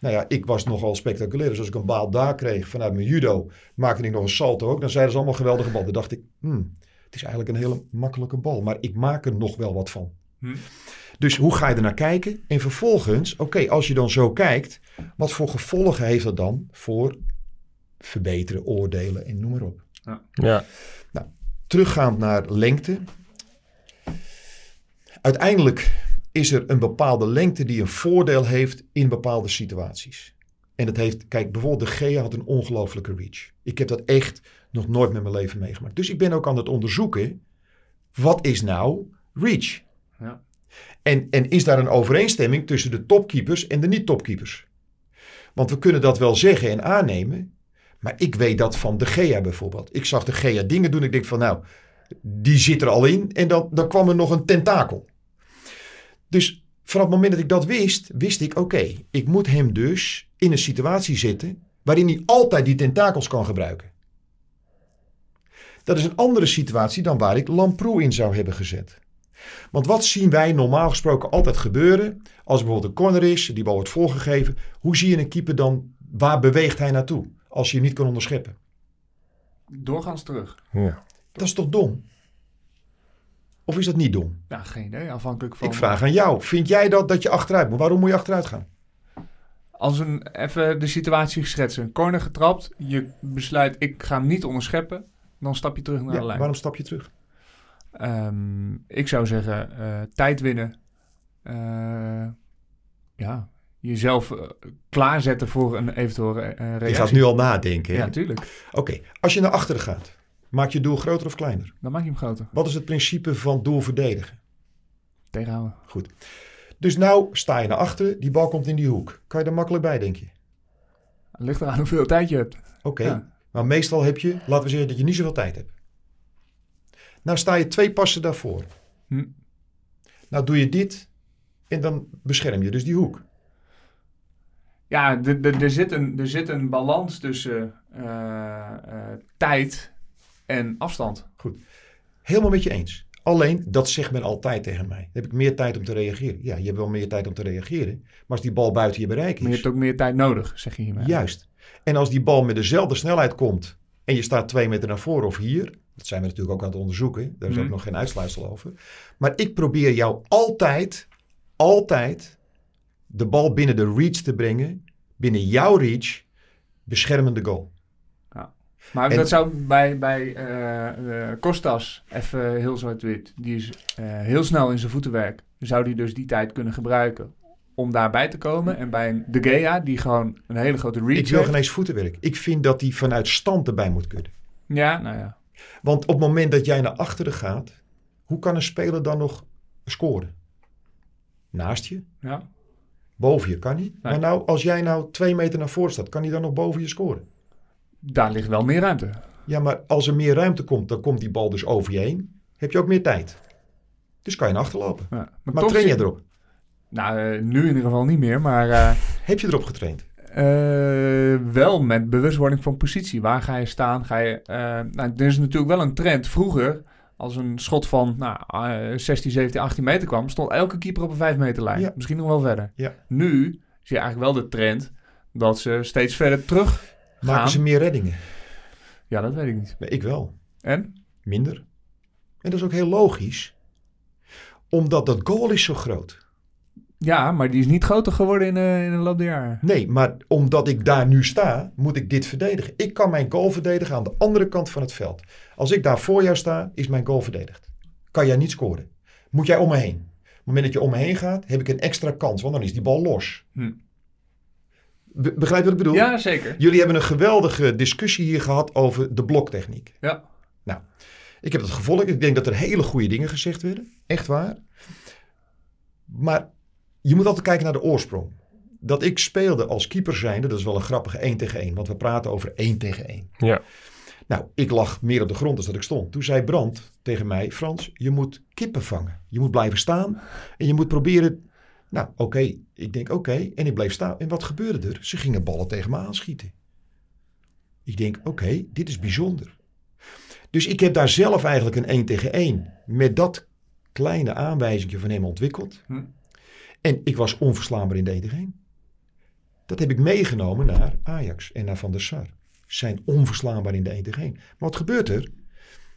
Nou ja, ik was nogal spectaculair. Dus als ik een baal daar kreeg vanuit mijn judo, maakte ik nog een salto ook. Dan zeiden ze allemaal geweldige bal. Dan dacht ik, hmm, het is eigenlijk een hele makkelijke bal. Maar ik maak er nog wel wat van. Hm. Dus hoe ga je er naar kijken? En vervolgens, oké, als je dan zo kijkt, wat voor gevolgen heeft dat dan voor verbeteren, oordelen en noem maar op. Ja. Teruggaand naar lengte. Uiteindelijk is er een bepaalde lengte die een voordeel heeft in bepaalde situaties. En dat heeft, kijk, bijvoorbeeld de Gea had een ongelofelijke reach. Ik heb dat echt nog nooit met mijn leven meegemaakt. Dus ik ben ook aan het onderzoeken, wat is nou reach? Ja. En, en is daar een overeenstemming tussen de topkeepers en de niet-topkeepers? Want we kunnen dat wel zeggen en aannemen, maar ik weet dat van de Gea bijvoorbeeld. Ik zag de Gea dingen doen. Ik denk van nou, die zit er al in. En dan, dan kwam er nog een tentakel. Dus vanaf het moment dat ik dat wist, wist ik oké, ik moet hem dus in een situatie zetten waarin hij altijd die tentakels kan gebruiken. Dat is een andere situatie dan waar ik Lamproe in zou hebben gezet. Want wat zien wij normaal gesproken altijd gebeuren als bijvoorbeeld een corner is, die bal wordt voorgegeven. Hoe zie je een keeper dan, waar beweegt hij naartoe als je hem niet kan onderscheppen? Doorgaans terug. ja. Dat is toch dom? Of is dat niet dom? Ja, geen idee. Afhankelijk van... Ik vraag aan jou. Vind jij dat, dat je achteruit moet? Waarom moet je achteruit gaan? Als een, even de situatie schetsen. Een corner getrapt. Je besluit, ik ga hem niet onderscheppen. Dan stap je terug naar Ja, de lijn. waarom stap je terug? Ehm, ik zou zeggen, eh, tijd winnen. Eh, ja, jezelf eh, klaarzetten voor een eventuele eh, reactie. Je gaat nu al nadenken. hè? Ja, tuurlijk. Oké, als je naar achteren gaat, maak je doel groter of kleiner? Dan maak je hem groter. Wat is het principe van doel verdedigen? Tegenhouden. Goed. Dus nou sta je naar achteren, die bal komt in die hoek. Kan je er makkelijk bij, denk je? Het ligt eraan hoeveel tijd je hebt. Oké, Ja. maar meestal heb je, laten we zeggen dat je niet zoveel tijd hebt. Nou sta je twee passen daarvoor. Hm. Nou doe je dit en dan bescherm je dus die hoek. Ja, er zit een, er zit een balans tussen eh, eh, tijd en afstand. Helemaal met je eens. Alleen, dat zegt men altijd tegen mij. Dan heb ik meer tijd om te reageren. Ja, je hebt wel meer tijd om te reageren. Maar als die bal buiten je bereik Maar je is... hebt ook meer tijd nodig, zeg je hiermee. Juist. En als die bal met dezelfde snelheid komt... en je staat twee meter naar voren of hier... dat zijn we natuurlijk ook aan het onderzoeken. Daar is Mhm. ook nog geen uitsluitsel over. Maar ik probeer jou altijd, altijd... de bal binnen de reach te brengen... binnen jouw reach... beschermende goal. Maar En- dat zou bij, bij eh, Kostas, even heel zwart-wit, die is eh, heel snel in zijn voetenwerk. Zou die dus die tijd kunnen gebruiken om daarbij te komen. En bij De Gea, die gewoon een hele grote reach Ik wil heeft. geen eens voetenwerk. Ik vind dat hij vanuit stand erbij moet kunnen. Ja, nou ja. Want op het moment dat jij naar achteren gaat... hoe kan een speler dan nog scoren? Naast je? ja. Boven je kan niet. Nee. Maar nou, als jij nou twee meter naar voren staat, kan hij dan nog boven je scoren? Daar ligt wel meer ruimte. Ja, maar als er meer ruimte komt, dan komt die bal dus over je heen. Heb je ook meer tijd. Dus kan je naar achter lopen. Ja. Maar train je erop? Nou, eh, nu in ieder geval niet meer, maar eh, Heb je erop getraind? eh, wel met bewustwording van positie. Waar ga je staan? Ga je, eh, nou, er is natuurlijk wel een trend. Vroeger, als een schot van nou, eh, 16, 17, 18 meter kwam, stond elke keeper op een 5 meter lijn. Ja. Misschien nog wel verder. Ja. Nu zie je eigenlijk wel de trend dat ze steeds verder terug Maken ze meer reddingen? Ja, dat weet ik niet. Nee, ik wel. En? Minder. En dat is ook heel logisch. Omdat dat goal is zo groot. Ja, maar die is niet groter geworden in, eh, in de loop der jaren. Nee, maar omdat ik daar nu sta, moet ik dit verdedigen. Ik kan mijn goal verdedigen aan de andere kant van het veld. Als ik daar voor jou sta, is mijn goal verdedigd. Kan jij niet scoren. Moet jij om me heen. Op het moment dat je om me heen gaat, heb ik een extra kans, want dan is die bal los. Hm. Be- begrijp je wat ik bedoel? Ja, zeker. Jullie hebben een geweldige discussie hier gehad over de bloktechniek. Ja. Nou, ik heb het gevolgd. Ik denk dat er hele goede dingen gezegd werden. Echt waar. Maar je moet altijd kijken naar de oorsprong. Dat ik speelde als keeper zijnde, dat is wel een grappige 1 tegen 1. Want we praten over 1 tegen 1. Ja. Nou, ik lag meer op de grond dan dat ik stond. Toen zei Brand tegen mij, Frans, je moet kippen vangen. Je moet blijven staan en je moet proberen... Nou, oké. Ik denk, oké. En ik bleef staan. En wat gebeurde er? Ze gingen ballen tegen me aanschieten. Ik denk, oké, dit is bijzonder. Dus ik heb daar zelf eigenlijk een 1 tegen 1 met dat kleine aanwijzingje van hem ontwikkeld. Hm. En ik was onverslaanbaar in de 1 tegen 1. Dat heb ik meegenomen naar Ajax en naar Van der Sar. Zijn onverslaanbaar in de 1 tegen 1. Maar wat gebeurt er?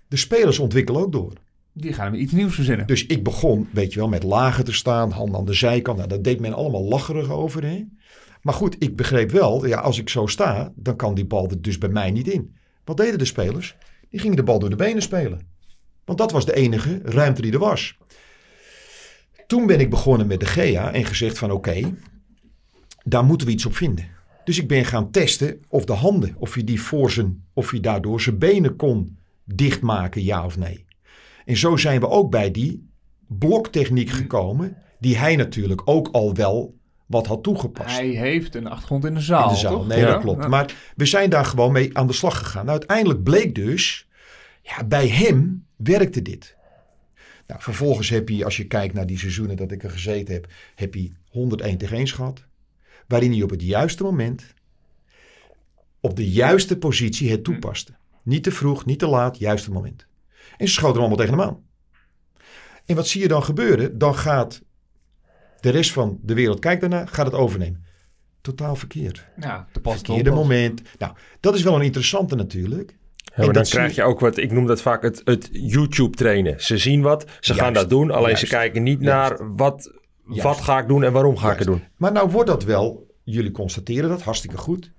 De spelers ontwikkelen ook door. Die gaan we iets nieuws verzinnen. Dus ik begon, weet je wel, met lager te staan, handen aan de zijkant. Nou, dat deed men allemaal lacherig over. Hè? Maar goed, ik begreep wel, ja, als ik zo sta, dan kan die bal er dus bij mij niet in. Wat deden de spelers? Die gingen de bal door de benen spelen. Want dat was de enige ruimte die er was. Toen ben ik begonnen met de GEA en gezegd van oké, daar moeten we iets op vinden. Dus ik ben gaan testen of de handen, of je die voor zijn, of je daardoor zijn benen kon dichtmaken, ja of nee. En zo zijn we ook bij die bloktechniek gekomen, die hij natuurlijk ook al wel wat had toegepast. Hij heeft een achtergrond in de zaal. in de zaal. toch? Nee, Ja. dat klopt. Ja. Maar we zijn daar gewoon mee aan de slag gegaan. Nou, uiteindelijk bleek dus, ja, bij hem werkte dit. Nou, vervolgens heb hij, als je kijkt naar die seizoenen dat ik er gezeten heb, heb hij 101 tegen 1 gehad. Waarin hij op het juiste moment, op de juiste positie het toepaste. Niet te vroeg, niet te laat, juiste moment. En ze schoten hem allemaal tegen hem aan. En wat zie je dan gebeuren? Dan gaat de rest van de wereld, kijk daarna, gaat het overnemen. Totaal verkeerd. Ja, te pas Verkeerde moment. Nou, dat is wel een interessante natuurlijk. Ja, En maar dan krijg je ook wat, ik noem dat vaak het, het YouTube trainen. Ze zien wat, ze gaan dat doen, alleen ze kijken niet juist. naar wat, wat ga ik doen en waarom ga ik het doen. Maar nou wordt dat wel, jullie constateren dat, hartstikke goed.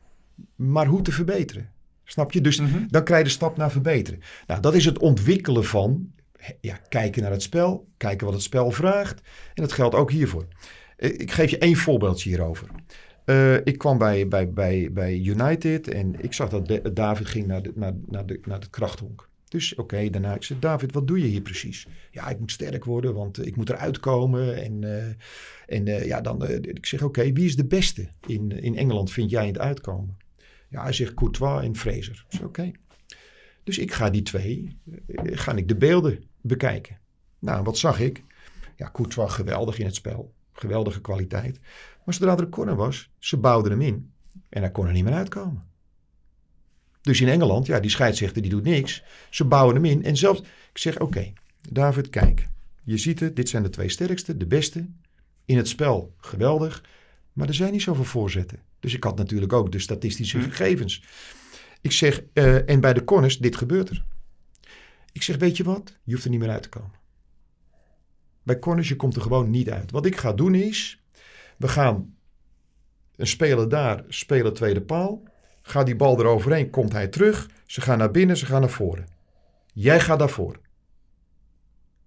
Maar hoe te verbeteren? Snap je? Dus Mhm. dan krijg je de stap naar verbeteren. Nou, dat is het ontwikkelen van ja, kijken naar het spel, kijken wat het spel vraagt. En dat geldt ook hiervoor. Eh, Ik geef je één voorbeeldje hierover. Eh, ik kwam bij, bij, bij, bij United en ik zag dat David ging naar, de, naar, naar, de, naar het krachthonk. Dus oké, daarna ik zei, David, wat doe je hier precies? Ja, ik moet sterk worden, want ik moet eruit komen. En, eh, en eh, ja, dan, eh, ik zeg, oké, wie is de beste in, in Engeland, vind jij het uitkomen? Ja, hij zegt Courtois en Fraser. Oké. Dus ik ga die twee, ga ik de beelden bekijken. Nou, wat zag ik? Ja, Courtois geweldig in het spel. Geweldige kwaliteit. Maar zodra er een corner was, ze bouwden hem in. En hij kon er niet meer uitkomen. Dus in Engeland, ja, die scheidsrechter die doet niks. Ze bouwen hem in. En zelfs, ik zeg, oké, David, kijk. Je ziet het, dit zijn de twee sterkste, de beste. In het spel, geweldig. Maar er zijn niet zoveel voorzetten. Dus ik had natuurlijk ook de statistische gegevens. Ik zeg, eh, en bij de corners, dit gebeurt er. Ik zeg, weet je wat? Je hoeft er niet meer uit te komen. Bij corners, je komt er gewoon niet uit. Wat ik ga doen is, we gaan een speler daar, spelen tweede paal. Gaat die bal eroverheen, komt hij terug. Ze gaan naar binnen, ze gaan naar voren. Jij gaat daarvoor.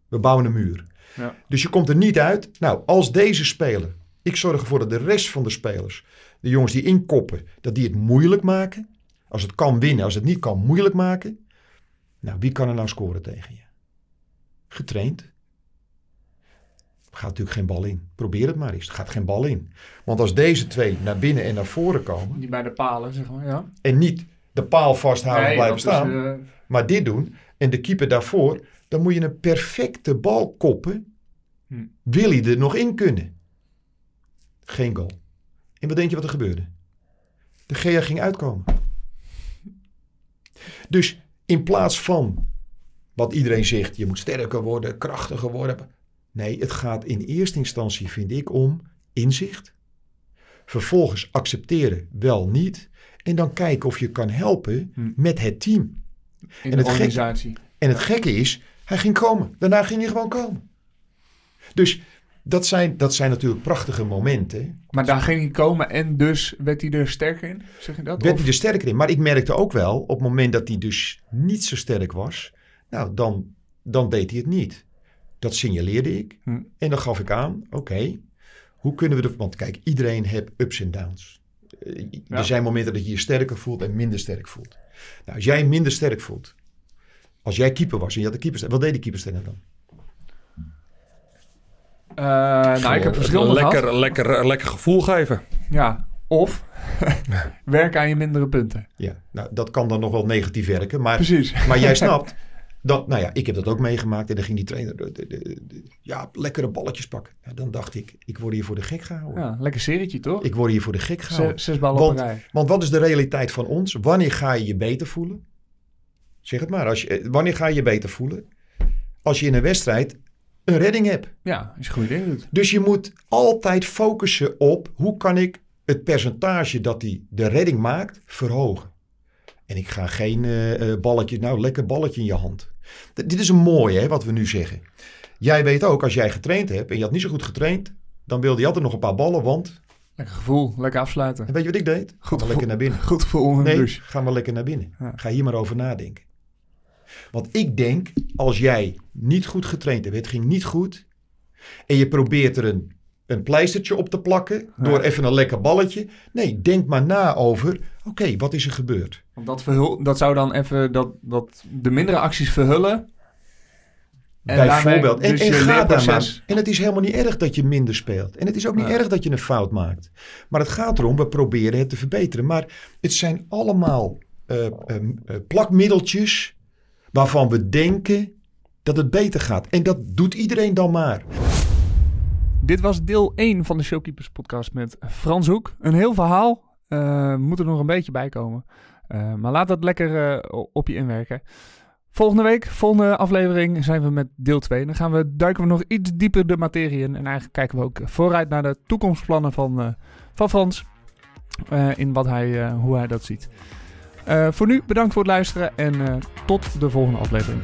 We bouwen een muur. Ja. Dus je komt er niet uit. Nou, als deze speler, ik zorg ervoor dat de rest van de spelers, de jongens die inkoppen, dat die het moeilijk maken. Als het kan winnen, als het niet kan moeilijk maken. Nou, wie kan er nou scoren tegen je? Getraind. Gaat natuurlijk geen bal in. Probeer het maar eens. Er gaat geen bal in. Want als deze twee naar binnen en naar voren komen Die bij de palen, zeg maar, ja. en niet de paal vasthouden en Nee, blijven is, staan, eh, maar dit doen en de keeper daarvoor, dan moet je een perfecte bal koppen. Hm. Wil hij er nog in kunnen? Geen goal. En wat denk je wat er gebeurde? De GA ging uitkomen. Dus in plaats van wat iedereen zegt, je moet sterker worden, krachtiger worden. Nee, het gaat in eerste instantie, vind ik, om inzicht. Vervolgens accepteren wel niet. En dan kijken of je kan helpen Hm. met het team. in en de het organisatie. En het gekke is, hij ging komen. Daarna ging hij gewoon komen. Dus dat zijn, dat zijn natuurlijk prachtige momenten. Maar daar ging hij komen en dus werd hij er sterker in, zeg je dat? Werd Of- hij er sterker in. Maar ik merkte ook wel, op het moment dat hij dus niet zo sterk was, nou, dan, dan deed hij het niet. Dat signaleerde ik. Hm. En dan gaf ik aan, oké, hoe kunnen we er... Want kijk, iedereen heeft ups en downs. Eh, Ja. Er zijn momenten dat je je sterker voelt en minder sterk voelt. Nou, als jij minder sterk voelt, als jij keeper was en je had de keeper, wat deed die keeper dan? Eh, nou, ik heb verschillende lekker, gehad. lekker, lekker gevoel geven. Ja, of werken aan je mindere punten. Ja, nou, dat kan dan nog wel negatief werken, maar, Precies. maar jij snapt. Dat, nou ja, ik heb dat ook meegemaakt en dan ging die trainer de, de- ja, lekkere balletjes pakken. Ja, dan dacht ik, ik word hier voor de gek gehouden. Ja, lekker serietje, toch? Ik word hier voor de gek gehouden. Zes, ballen Want- op een rij. Want wat is de realiteit van ons? Wanneer ga je je beter voelen? Zeg het maar. Als je, eh, wanneer ga je je beter voelen? Als je in een wedstrijd een redding hebt. Ja, als je goede doet. Dus je moet altijd focussen op hoe kan ik het percentage dat hij de redding maakt verhogen. En ik ga geen eh, eh, balletje, nou lekker balletje in je hand. D- dit is een mooie hè, wat we nu zeggen. Jij weet ook, als jij getraind hebt en je had niet zo goed getraind, dan wilde je altijd nog een paar ballen, want... Lekker gevoel, lekker afsluiten. En weet je wat ik deed? Ga Goed maar gevoel. lekker naar binnen. Goed gevoel in de Nee, douche. ga maar lekker naar binnen. Ja. Ga hier maar over nadenken. Want ik denk, als jij niet goed getraind hebt, het ging niet goed, en je probeert er een, een pleistertje op te plakken door even een lekker balletje. Nee, denk maar na over, oké, wat is er gebeurd? Want dat, verhul, dat zou dan even dat, dat de mindere acties verhullen. En Bijvoorbeeld. En, dus en ga daar maar. En het is helemaal niet erg dat je minder speelt. En het is ook niet Ja. erg dat je een fout maakt. Maar het gaat erom, we proberen het te verbeteren. Maar het zijn allemaal eh, eh, eh, plakmiddeltjes waarvan we denken dat het beter gaat. En dat doet iedereen dan maar. Dit was deel 1 van de Showkeepers podcast met Frans Hoek. Een heel verhaal. Eh moet er nog een beetje bij komen. Eh, maar laat dat lekker eh, op je inwerken. Volgende week, volgende aflevering, zijn we met deel 2. Dan gaan we, duiken we nog iets dieper de materie in. En eigenlijk kijken we ook vooruit naar de toekomstplannen van, van Frans. In wat hij, hoe hij dat ziet. Voor nu bedankt voor het luisteren en tot de volgende aflevering.